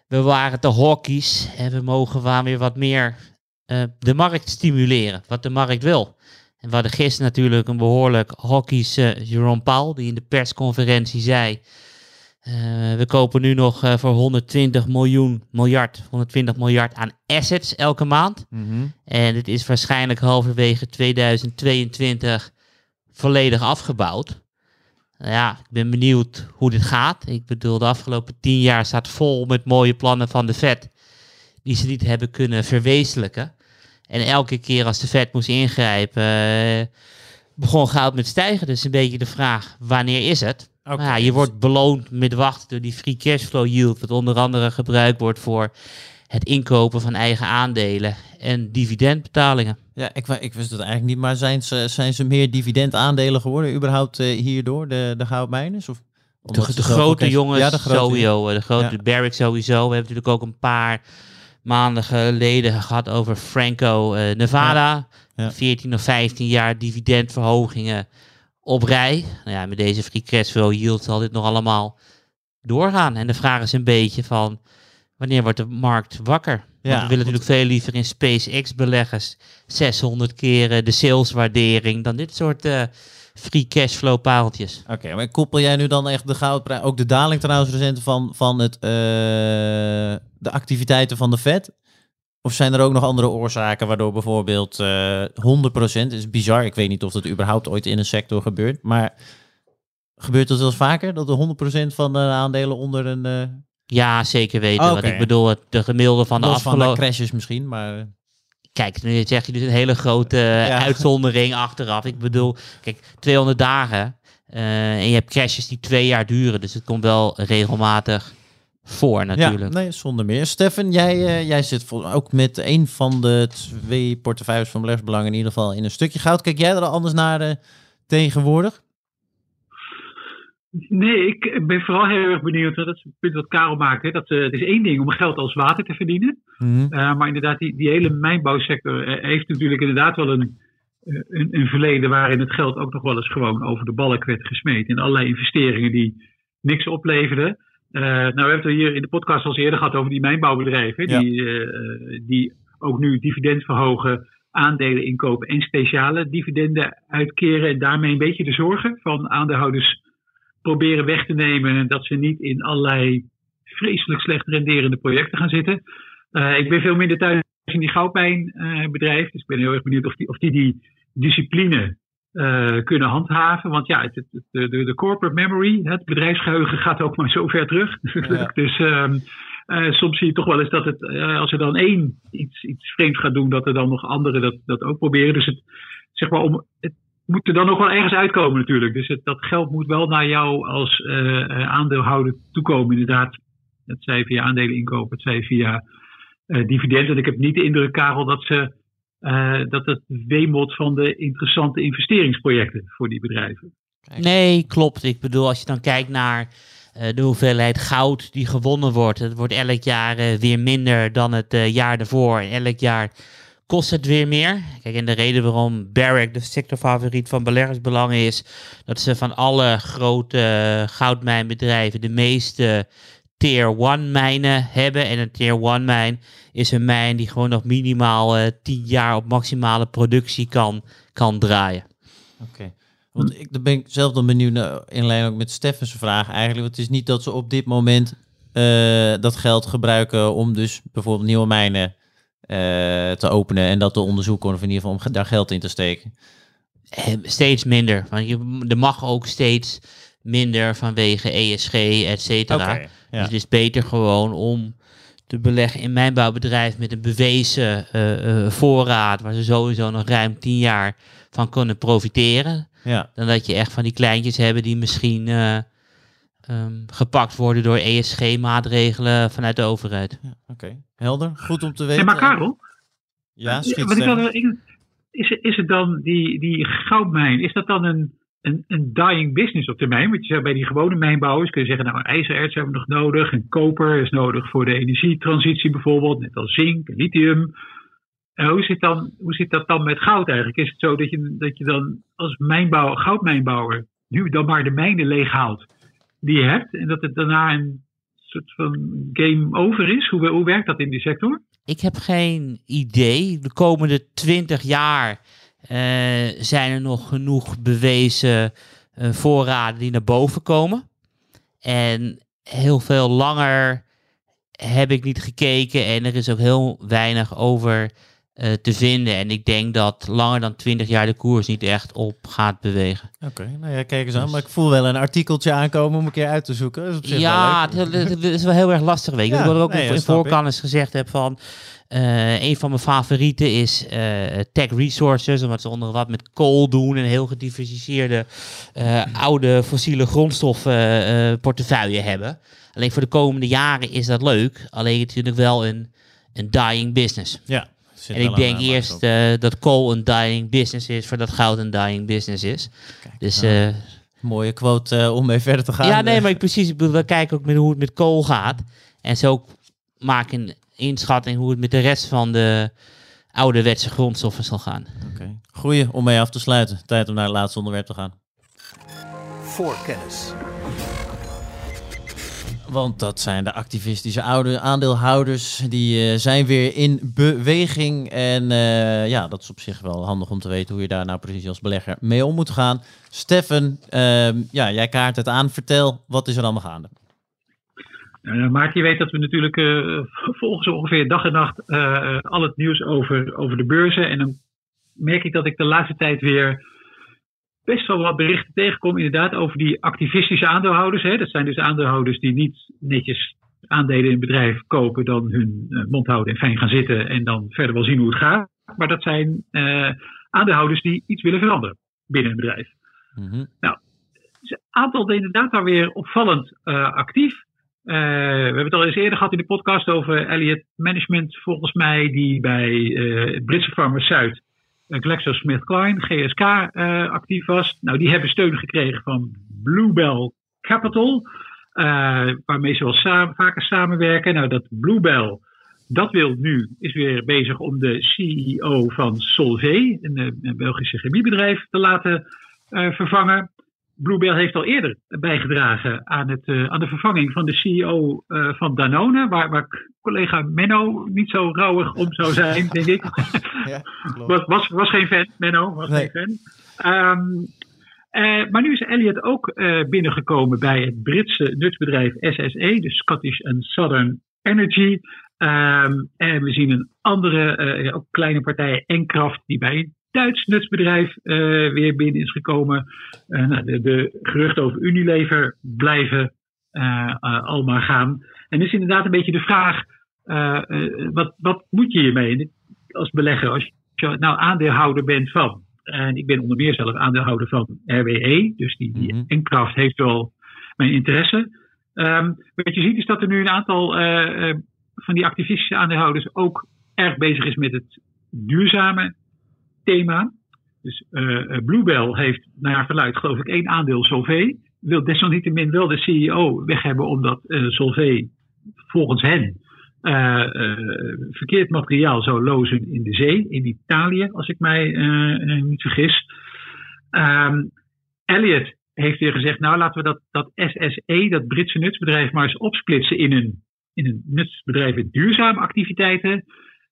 We waren te hawkies en we mogen wel weer wat meer eh, de markt stimuleren, wat de markt wil. En we hadden gisteren natuurlijk een behoorlijk hawkies eh Jerome Powell, die in de persconferentie zei... eh, we kopen nu nog voor 120 miljoen, miljard, 120 miljard aan assets elke maand. Mhm. En het is waarschijnlijk halverwege 2022 volledig afgebouwd. Nou ja, ik ben benieuwd hoe dit gaat. Ik bedoel, de afgelopen tien jaar staat vol met mooie plannen van de Fed. Die ze niet hebben kunnen verwezenlijken. En elke keer als de Fed moest ingrijpen, eh, begon goud met stijgen. Dus een beetje de vraag, wanneer is het? Nou ja, je wordt beloond met wachten door die free cashflow yield, wat onder andere gebruikt wordt voor het inkopen van eigen aandelen en dividendbetalingen. Ja, ik, ik wist het eigenlijk niet, maar zijn ze, zijn ze meer dividendaandelen geworden überhaupt eh, hierdoor, de, de goudmijners? Of, De, de grote cash- jongens Ja, de grote sowieso, eh, de grote Ja. Barrick sowieso. We hebben natuurlijk ook een paar maanden geleden gehad over Franco eh, Nevada. Ja. 14 of 15 jaar dividendverhogingen op rij. Nou ja, met deze free cashflow yield zal dit nog allemaal doorgaan. En de vraag is een beetje van, wanneer wordt de markt wakker? Want Ja, we willen natuurlijk veel liever in SpaceX beleggers 600 keren de saleswaardering dan dit soort eh, free cashflow paaltjes. Oké, maar koppel jij nu dan echt de goudprijs, ook de daling trouwens recent van, van het, eh, de activiteiten van de Fed? Of zijn er ook nog andere oorzaken waardoor bijvoorbeeld eh 100% is bizar. Ik weet niet of dat überhaupt ooit in een sector gebeurt, maar gebeurt dat wel eens vaker dat de 100% van de aandelen onder een eh Ja, zeker weten. Ik bedoel, het, de gemiddelde van de los van de afgelopen... crashes misschien, maar eh, Kijk, nu zeg je dus een hele grote eh, Ja. uitzondering achteraf. Ik bedoel, kijk, 200 dagen eh, en je hebt crashes die twee jaar duren. Dus het komt wel regelmatig voor natuurlijk. Ja, nee, zonder meer. Stefan, jij, eh, jij zit ook met een van de twee portefeuilles van beleggersbelangen in ieder geval in een stukje goud. Kijk jij er anders naar eh, tegenwoordig? Nee, ik ben vooral heel erg benieuwd. Dat is het punt wat Karel maakt. Hè, dat, eh, het is één ding om geld als water te verdienen. Eh, maar inderdaad, die, die hele mijnbouwsector eh, heeft natuurlijk inderdaad wel een, eh, een, een verleden waarin het geld ook nog wel eens gewoon over de balk werd gesmeed. In allerlei investeringen die niks opleverden. Eh, nou, we hebben het hier in de podcast al eens eerder gehad over die mijnbouwbedrijven. Ja. Die, eh, die ook nu dividend verhogen, aandelen inkopen en speciale dividenden uitkeren. En daarmee een beetje de zorgen van aandeelhouders proberen weg te nemen. Dat ze niet in allerlei vreselijk slecht renderende projecten gaan zitten. Eh, ik ben veel minder thuis in die goudmijnbedrijf. dus ik ben heel erg benieuwd of die of die, die discipline eh, kunnen handhaven. Want ja, het, het- de, de, de corporate memory, het bedrijfsgeheugen gaat ook maar zo ver terug. Ja. dus ehm, eh, soms zie je toch wel eens dat het, eh, als er dan één iets, iets vreemds gaat doen, dat er dan nog anderen dat, dat ook proberen. Dus het, zeg maar, om, het moet er dan nog wel ergens uitkomen natuurlijk. Dus het, dat geld moet wel naar jou als eh, aandeelhouder toekomen inderdaad. Het zij via aandelen inkopen, het zij via eh dividend. En ik heb niet de indruk, Karel, dat ze eh, dat het wemelt van de interessante investeringsprojecten voor die bedrijven. Nee, klopt. Ik bedoel, als je dan kijkt naar de hoeveelheid goud die gewonnen wordt. Het wordt elk jaar weer minder dan het jaar daarvoor. En elk jaar kost het weer meer. Kijk, en de reden waarom Barrick de sectorfavoriet van beleggersbelangen is, dat ze van alle grote uh, goudmijnbedrijven de meeste tier 1 mijnen hebben. En een tier 1 mijn is een mijn die gewoon nog minimaal uh, 10 jaar op maximale productie kan, kan draaien. Oké. Want ik, ben ik zelf dan benieuwd naar, in lijn ook met Steffens vraag eigenlijk. Het is niet dat ze op dit moment uh, dat geld gebruiken om dus bijvoorbeeld nieuwe mijnen te openen en dat te onderzoeken of in ieder geval om daar geld in te steken. Steeds minder. Want je, er mag ook steeds minder vanwege ESG, et cetera. Okay, ja. Dus het is beter gewoon om te beleggen in mijn bouwbedrijf met een bewezen uh, voorraad, waar ze sowieso nog ruim 10 jaar van kunnen profiteren. Ja. Dan dat je echt van die kleintjes hebben die misschien uh, um, gepakt worden door ESG-maatregelen vanuit de overheid. Ja, Oké, okay. helder. Goed om te weten. Hey, maar Karel? Ja, schiet wat ik wel, is, is het dan die, die goudmijn, is dat dan een, een, een dying business op termijn? Want je zegt bij die gewone mijnbouwers kun je zeggen, nou ijzererts hebben we nog nodig en koper is nodig voor de energietransitie bijvoorbeeld, net als zink en lithium. En hoe zit, dan, hoe zit dat dan met goud eigenlijk? Is het zo dat je, dat je dan als mijnbouwer, goudmijnbouwer nu dan maar de mijnen leeghaalt die je hebt en dat het daarna een soort van game over is? Hoe, werkt dat in die sector? Ik heb geen idee. De komende twintig jaar uh, zijn er nog genoeg bewezen uh, voorraden die naar boven komen. En heel veel langer heb ik niet gekeken en er is ook heel weinig over uh, te vinden. En ik denk dat langer dan 20 jaar de koers niet echt op gaat bewegen. Oké, okay, nou ja, kijk eens aan. Maar ik voel wel een artikeltje aankomen om een keer uit te zoeken. Dat is op zich ja, het, het, is wel heel erg lastig. Weet je. Ja, wat ik ook nee, in voorkennis gezegd heb van... Uh, een van mijn favorieten is uh, Tech Resources, omdat ze onder wat met kool doen en heel gediversifieerde uh, oude fossiele grondstoffen portefeuille hebben. Alleen voor de komende jaren is dat leuk, alleen het is natuurlijk wel een, een dying business. Ja. En ik denk eerst uh, dat coal een dying business is, voordat goud een dying business is. Kijk, dus, nou, uh, mooie quote uh, om mee verder te gaan. Ja, nee, maar ik, precies. Ik bedoel, we kijken ook met hoe het met coal gaat. En zo maak een inschatting hoe het met de rest van de ouderwetse grondstoffen zal gaan. Oké, okay. goeie om mee af te sluiten. Tijd om naar het laatste onderwerp te gaan. Voorkennis. Want dat zijn de activistische oude aandeelhouders. Die uh, zijn weer in beweging. En uh, ja, dat is op zich wel handig om te weten hoe je daar nou precies als belegger mee om moet gaan. Steffen, uh, ja, jij kaart het aan. Vertel, wat is er allemaal gaande? Uh, Maarten, je weet dat we natuurlijk volgens ongeveer dag en nacht al het nieuws over, over de beurzen. En dan merk ik dat ik de laatste tijd weer best wel wat berichten tegenkom, inderdaad, over die activistische aandeelhouders. Hè. Dat zijn dus aandeelhouders die niet netjes aandelen in een bedrijf kopen, dan hun uh, mond houden en fijn gaan zitten en dan verder wel zien hoe het gaat. Maar dat zijn uh, aandeelhouders die iets willen veranderen binnen een bedrijf. Mm-hmm. Nou, dus een aantal inderdaad daar weer opvallend uh, actief. we hebben het al eens eerder gehad in de podcast over Elliott Management, volgens mij, die bij Britse Farmers Zuid GlaxoSmithKline, GSK, uh, actief was. Nou, die hebben steun gekregen van Bluebell Capital, uh, waarmee ze wel samen, vaker samenwerken. Nou, dat Bluebell, dat wil nu, is weer bezig om de CEO van Solvay, een, een Belgische chemiebedrijf, te laten vervangen. Bluebell heeft al eerder bijgedragen aan, het, aan de vervanging van de CEO van Danone, waar, waar collega Menno niet zo rauwig om zou zijn, denk ik. Ja, was, was, was geen fan, Menno, was Nee. geen fan. Um, uh, maar nu is Elliot ook binnengekomen bij het Britse nutsbedrijf SSE, de Scottish and Southern Energy. Um, en we zien een andere, ook kleine partij, Enkraft, die bij een Duits nutsbedrijf weer binnen is gekomen. Nou, de, de, geruchten over Unilever blijven uh, al maar gaan. En is inderdaad een beetje de vraag: wat, wat moet je hiermee als belegger als je nou aandeelhouder bent van? En ik ben onder meer zelf aandeelhouder van RWE, dus die, die. Enkraft heeft wel mijn interesse. Um, wat je ziet is dat er nu een aantal van die activistische aandeelhouders ook erg bezig is met het duurzame thema. Dus Bluebell heeft naar verluid geloof ik één aandeel Solvay. Wil desalniettemin wel de CEO weg hebben omdat Solvay volgens hen eh, verkeerd materiaal zou lozen in de zee, in Italië, als ik mij eh, niet vergis. Um, Elliot heeft weer gezegd, nou laten we dat, dat SSE, dat Britse nutsbedrijf, maar eens opsplitsen in een, in een nutsbedrijf met duurzame activiteiten,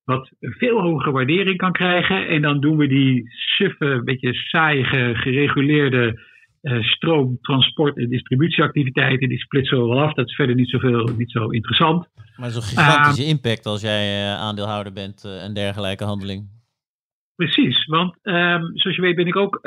wat een veel hogere waardering kan krijgen. En dan doen we die suffe, beetje saaie, gereguleerde uh, stroom, transport en distributieactiviteiten, die splitsen we wel af. Dat is verder niet, zoveel, niet zo interessant. Maar zo'n gigantische uh, impact als jij uh, aandeelhouder bent en dergelijke handeling. Precies, want um, zoals je weet ben ik ook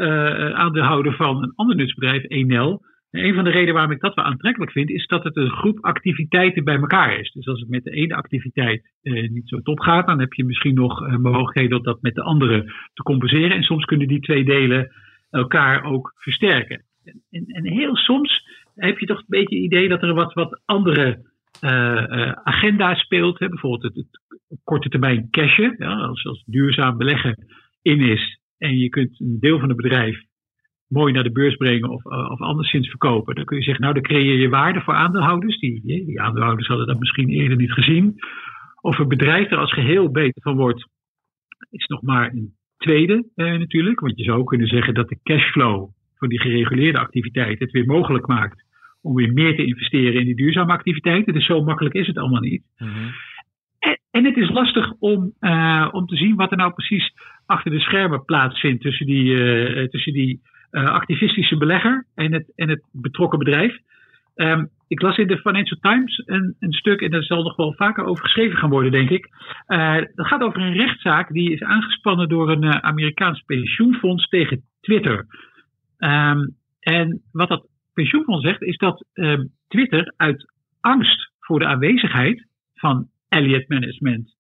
aandeelhouder van een ander nutsbedrijf, Enel. En een van de redenen waarom ik dat wel aantrekkelijk vind, is dat het een groep activiteiten bij elkaar is. Dus als het met de ene activiteit niet zo top gaat, dan heb je misschien nog mogelijkheden om dat met de andere te compenseren. En soms kunnen die twee delen elkaar ook versterken. En, en, heel soms heb je toch een beetje het idee dat er wat, wat andere uh, uh, agenda speelt. Hè? Bijvoorbeeld het, korte termijn cashen. Ja? Als, duurzaam beleggen in is en je kunt een deel van het bedrijf mooi naar de beurs brengen of, uh, of anderszins verkopen. Dan kun je zeggen, nou dan creëer je waarde voor aandeelhouders. Die, die aandeelhouders hadden dat misschien eerder niet gezien. Of een bedrijf er als geheel beter van wordt, is nog maar een tweede eh, natuurlijk. Want je zou kunnen zeggen dat de cashflow van die gereguleerde activiteit het weer mogelijk maakt om weer meer te investeren in die duurzame activiteiten. Dus zo makkelijk is het allemaal niet. Mhm. en, en, het is lastig om, uh, om te zien wat er nou precies achter de schermen plaatsvindt tussen die, uh, tussen die uh, activistische belegger en het, en het betrokken bedrijf. Um, ik las in de Financial Times een, een, stuk, en daar zal nog wel vaker over geschreven gaan worden, denk ik. Uh, dat gaat over een rechtszaak die is aangespannen door een uh, Amerikaans pensioenfonds tegen Twitter. Um, en wat dat pensioenfonds zegt, is dat um, Twitter uit angst voor de aanwezigheid van Elliott Management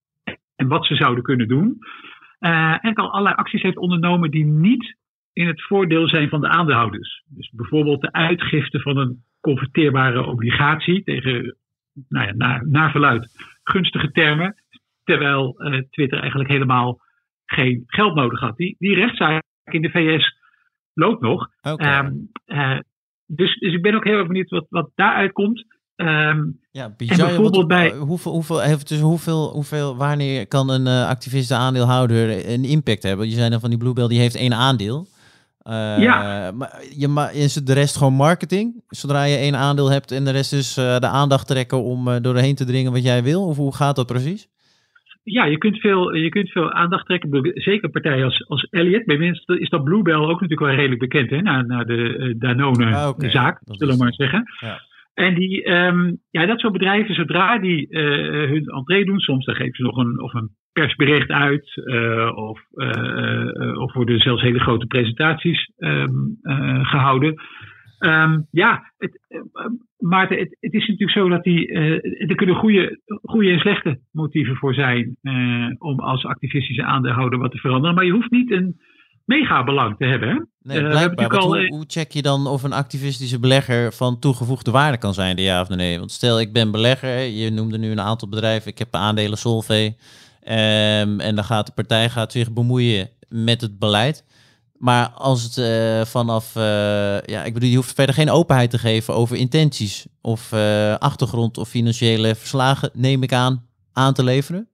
en wat ze zouden kunnen doen, uh, al allerlei acties heeft ondernomen die niet in het voordeel zijn van de aandeelhouders. Dus bijvoorbeeld de uitgifte van een converteerbare obligatie tegen, nou ja, naar, naar verluid, gunstige termen. Terwijl uh, Twitter eigenlijk helemaal geen geld nodig had. Die, die rechtszaak in de VS loopt nog. Okay. Um, uh, dus, dus ik ben ook heel erg benieuwd wat, wat daaruit komt. Um, ja, bizar, bijvoorbeeld wat, bij... Hoeveel, hoeveel, dus hoeveel, hoeveel, wanneer kan een uh, activist aandeelhouder een impact hebben? Je zei dan van die Bluebell, die heeft één aandeel. Uh, ja. Maar je ma is het de rest gewoon marketing? Zodra je één aandeel hebt en de rest dus uh, de aandacht trekken om uh, doorheen te dringen wat jij wil? Of hoe gaat dat precies? Ja, je kunt veel, je kunt veel aandacht trekken. Zeker partijen als, als Elliot. Bij mensen is dat Bluebell ook natuurlijk wel redelijk bekend. Hè? Na, na de Danone-zaak, ah, okay. zullen we maar zeggen. Ja. En die, um, ja, dat soort bedrijven, zodra die hun entree doen, soms dan geven ze nog een, of een persbericht uit. Uh, of, uh, of worden zelfs hele grote presentaties um, gehouden. Um, ja, het, maar het, het, is natuurlijk zo dat die, er kunnen goede, goede en slechte motieven voor zijn om als activistische aandeelhouder wat te veranderen. Maar je hoeft niet een mega belang te hebben. Hè? Nee, blijkbaar. Al, hoe, hoe, check je dan of een activistische belegger van toegevoegde waarde kan zijn, de ja of de nee? Want stel, ik ben belegger, je noemde nu een aantal bedrijven, ik heb aandelen Solvay. Um, en dan gaat de partij gaat zich bemoeien met het beleid. Maar als het uh, vanaf, uh, ja, ik bedoel, je hoeft verder geen openheid te geven over intenties of uh, achtergrond of financiële verslagen, neem ik aan, aan te leveren.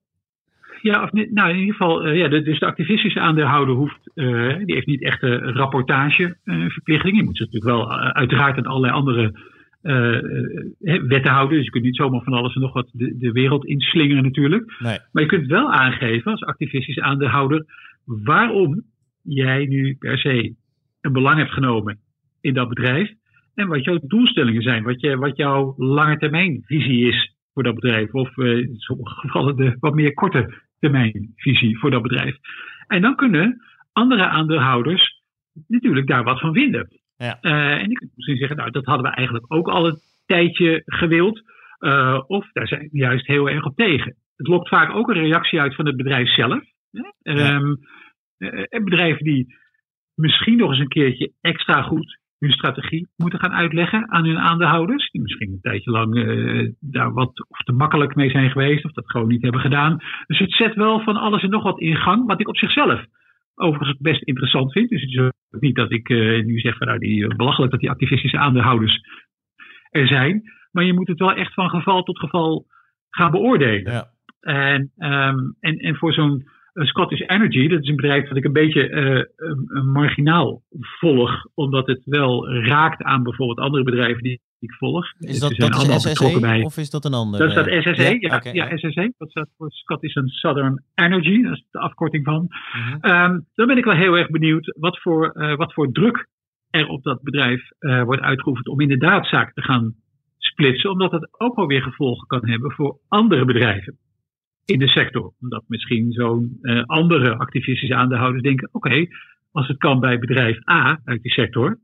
Ja, of, nou in ieder geval, ja, dus de activistische aandeelhouder hoeft, die heeft niet echt een rapportageverplichting. Je moet zich natuurlijk wel uiteraard aan allerlei andere uh, wetten houden. Dus je kunt niet zomaar van alles en nog wat de, de wereld inslingeren natuurlijk. Nee. Maar je kunt wel aangeven als activistisch aandeelhouder waarom jij nu per se een belang hebt genomen in dat bedrijf. En wat jouw doelstellingen zijn. Wat, je, wat jouw lange termijn visie is voor dat bedrijf. Of uh, in sommige gevallen de wat meer korte termijn visie voor dat bedrijf. En dan kunnen andere aandeelhouders natuurlijk daar wat van vinden. Ja. Uh, en ik kan misschien zeggen, nou, dat hadden we eigenlijk ook al een tijdje gewild. Uh, of daar zijn we juist heel erg op tegen. Het lokt vaak ook een reactie uit van het bedrijf zelf. Hè? Ja. Um, uh, bedrijven die misschien nog eens een keertje extra goed hun strategie moeten gaan uitleggen aan hun aandeelhouders. Die misschien een tijdje lang uh, daar wat of te makkelijk mee zijn geweest. Of dat gewoon niet hebben gedaan. Dus het zet wel van alles en nog wat in gang. Wat ik op zichzelf overigens best interessant vind. Dus het is ook niet dat ik uh, nu zeg van nou die uh, belachelijk dat die activistische aandeelhouders er zijn. Maar je moet het wel echt van geval tot geval gaan beoordelen. Ja. En, ehm, en, en voor zo'n Scottish Energy, dat is een bedrijf dat ik een beetje uh, marginaal volg, omdat het wel raakt aan bijvoorbeeld andere bedrijven die ik volg. Is dat, dat is SSE of is dat een ander? Dat is dat SSE, ja, ja, ja, SSE. Dat staat voor Scottish and Southern Energy, dat is de afkorting van. Uh dan ben ik wel heel erg benieuwd wat voor, uh, wat voor druk er op dat bedrijf uh, wordt uitgeoefend om inderdaad zaken te gaan splitsen, omdat dat ook wel weer gevolgen kan hebben voor andere bedrijven in de sector. Omdat misschien zo'n andere activistische aandeelhouders denken: oké, als het kan bij bedrijf A uit die sector,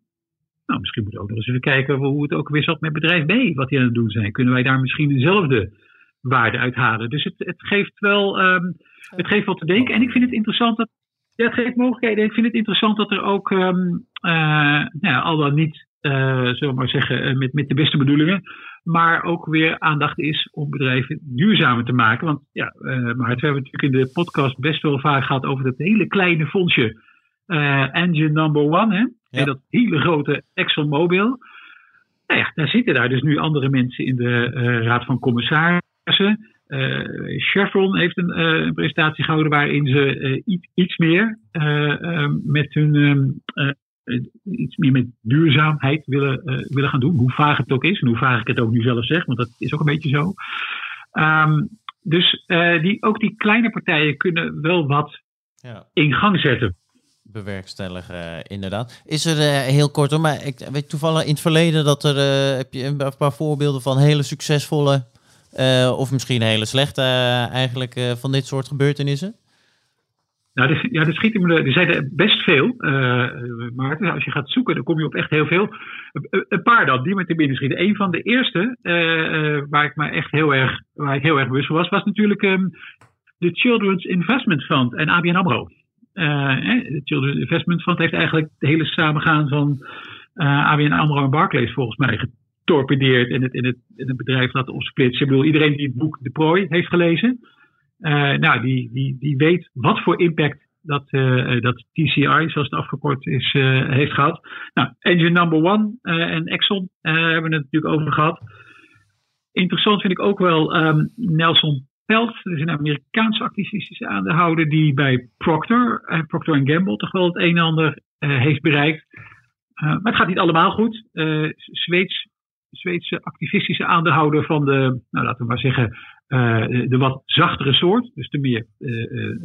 nou, misschien moeten we ook nog eens even kijken hoe het ook weer zat met bedrijf B, wat die aan het doen zijn. Kunnen wij daar misschien dezelfde waarde uithalen? Dus het, het geeft wel, um, het geeft wel te denken. En ik vind het interessant dat, ja, het geeft mogelijkheden. Ik vind het interessant dat er ook, um, uh, nou, al dan niet, uh, zullen we maar zeggen, met, met de beste bedoelingen, maar ook weer aandacht is om bedrijven duurzamer te maken. Want ja, uh, maar het hebben we natuurlijk in de podcast best wel vaak gehad over dat hele kleine fondsje engine number one, hè? Ja. dat hele grote ExxonMobil. Nou ja, daar zitten daar dus nu andere mensen in de uh, Raad van Commissarissen. Uh, Chevron heeft een, een, presentatie gehouden waarin ze iets, iets, meer met hun iets meer met duurzaamheid willen, willen gaan doen. Hoe vaag het ook is en hoe vaag ik het ook nu zelf zeg, want dat is ook een beetje zo. Um, dus die, ook die kleine partijen kunnen wel wat ja. in gang zetten bewerkstelligen, inderdaad. Is er uh, heel kort hoor, maar ik weet toevallig in het verleden dat er uh, heb je een paar voorbeelden van hele succesvolle uh, of misschien hele slechte eigenlijk van dit soort gebeurtenissen? Nou, er, ja, er schieten me er zijn er best veel, Maarten. Als je gaat zoeken, dan kom je op echt heel veel. Een paar dan, die met de binnen schieten. Een van de eerste, waar ik me echt heel erg, waar ik heel erg bewust van was, was natuurlijk um, de Children's Investment Fund en ABN AMRO. Uh, het Children's Investment Fund heeft eigenlijk de hele samengaan van uh, ABN AMRO en Barclays volgens mij getorpedeerd het, in het, in het bedrijf laten opsplitsen. Ik bedoel, iedereen die het boek De Prooi heeft gelezen, uh, nou, die, die, die weet wat voor impact dat, dat TCI, zoals het afgekort is, heeft gehad. Nou, Engine Number One en Exxon hebben we het natuurlijk over gehad. Interessant vind ik ook wel um, Nelson Pelt, is een Amerikaanse activistische aandeelhouder die bij Procter, uh, Procter Gamble, toch wel het een en ander uh, heeft bereikt. Uh, maar het gaat niet allemaal goed. Zweeds, Zweedse activistische aandeelhouder van de, nou laten we maar zeggen, de, wat zachtere soort. Dus de meer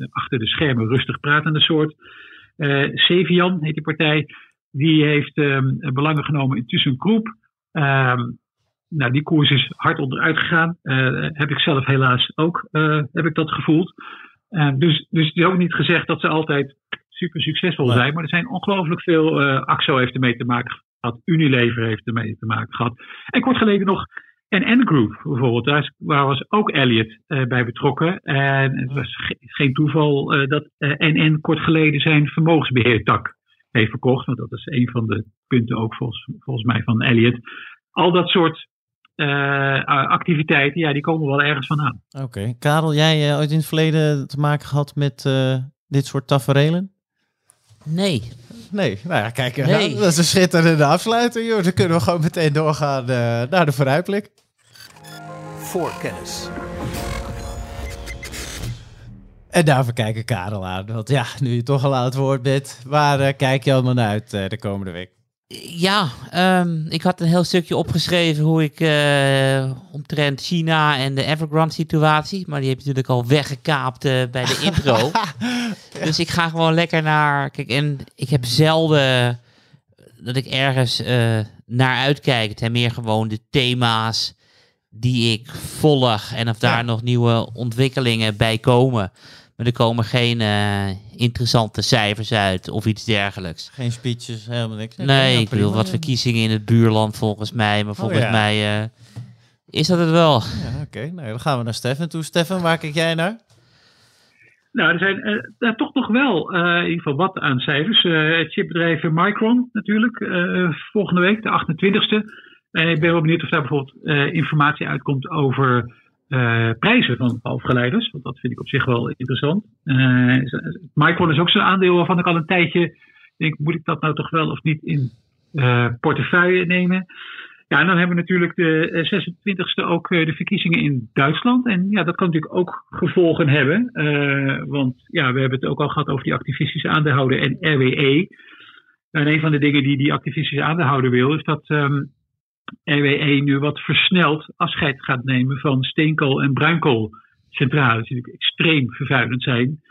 achter de schermen rustig pratende soort. Sevian heet die partij. Die heeft um, belangen genomen in ThyssenKrupp. Um, nou, die koers is hard onderuit gegaan. Uh, heb ik zelf helaas ook uh, heb ik dat gevoeld. Uh, dus, dus het is ook niet gezegd dat ze altijd super succesvol zijn. Maar er zijn ongelooflijk veel. Axo heeft ermee te maken gehad. Unilever heeft ermee te maken gehad. En kort geleden nog NN Group bijvoorbeeld. Daar was ook Elliot bij betrokken. En het was ge geen toeval dat NN kort geleden zijn vermogensbeheertak heeft verkocht. Want dat is een van de punten ook volgens, volgens mij van Elliot. Al dat soort uh, activiteiten, ja, die komen wel ergens vandaan. Oké. Okay. Karel, jij uh, ooit in het verleden te maken gehad met uh, dit soort taferelen? Nee. Nee, nou ja, kijk, nee. dat is een schitterende afsluiting, joh. Dan kunnen we gewoon meteen doorgaan naar de vooruitblik. Voorkennis. En daarvoor kijken Karel aan. Want ja, nu je toch al aan het woord bent, waar kijk je allemaal naar uit de komende week? Ja, um, ik had een heel stukje opgeschreven hoe ik uh, omtrent China en de Evergrande situatie, maar die heb je natuurlijk al weggekaapt uh, bij de intro. ja. Dus ik ga gewoon lekker naar. Kijk, en ik heb zelden dat ik ergens uh, naar uitkijk. Het zijn meer gewoon de thema's die ik volg en of daar ja. nog nieuwe ontwikkelingen bij komen. Maar er komen geen interessante cijfers uit of iets dergelijks. Geen speeches, helemaal niks. Nee, ik bedoel, wat verkiezingen in het buurland volgens mij. Maar volgens oh, ja. mij uh, is dat het wel. Ja, Oké, okay. nou, dan gaan we naar Stefan toe. Stefan, waar kijk jij naar? Nou, er zijn uh, toch nog wel uh, in ieder geval wat aan cijfers. Uh, het chipbedrijf Micron natuurlijk, volgende week, de 28e. En ik ben wel benieuwd of daar bijvoorbeeld informatie uitkomt over uh, prijzen van halfgeleiders. Want dat vind ik op zich wel interessant. Uh, Micron is ook zo'n aandeel waarvan ik al een tijdje denk, moet ik dat nou toch wel of niet in uh, portefeuille nemen? Ja, en dan hebben we natuurlijk de 26e ook de verkiezingen in Duitsland. En ja, dat kan natuurlijk ook gevolgen hebben. want ja, we hebben het ook al gehad over die activistische aandeelhouder en RWE. En een van de dingen die die activistische aandeelhouder wil, is dat um, RWE nu wat versneld afscheid gaat nemen van steenkool- en bruinkoolcentrales, die natuurlijk extreem vervuilend zijn.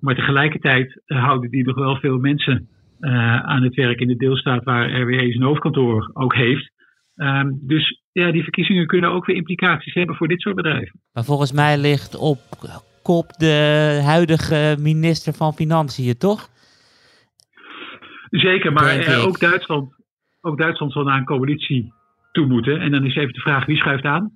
Maar tegelijkertijd houden die nog wel veel mensen uh, aan het werk in de deelstaat waar RWE zijn hoofdkantoor ook heeft. Um, dus ja, die verkiezingen kunnen ook weer implicaties hebben voor dit soort bedrijven. Maar volgens mij ligt op kop de huidige minister van Financiën, toch? Zeker, maar uh, ook, Duitsland, ook Duitsland zal naar een coalitie toe moeten. En dan is even de vraag, wie schuift aan?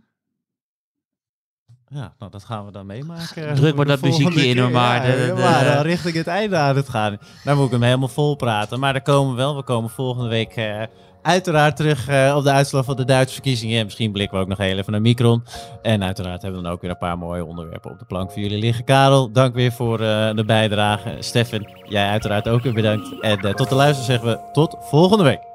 Ja, nou, dat gaan we dan meemaken. Druk maar dat muziekje in hoor, maar... Ja, de, richting het einde aan het gaan. Dan moet ik hem helemaal vol praten. Maar daar komen we wel. We komen volgende week uh, uiteraard terug uh, op de uitslag van de Duitse verkiezingen. En misschien blikken we ook nog heel even naar Micron. En uiteraard hebben we dan ook weer een paar mooie onderwerpen op de plank voor jullie liggen. Karel, dank weer voor de bijdrage. Stefan, jij uiteraard ook weer bedankt. En tot de luister zeggen we tot volgende week.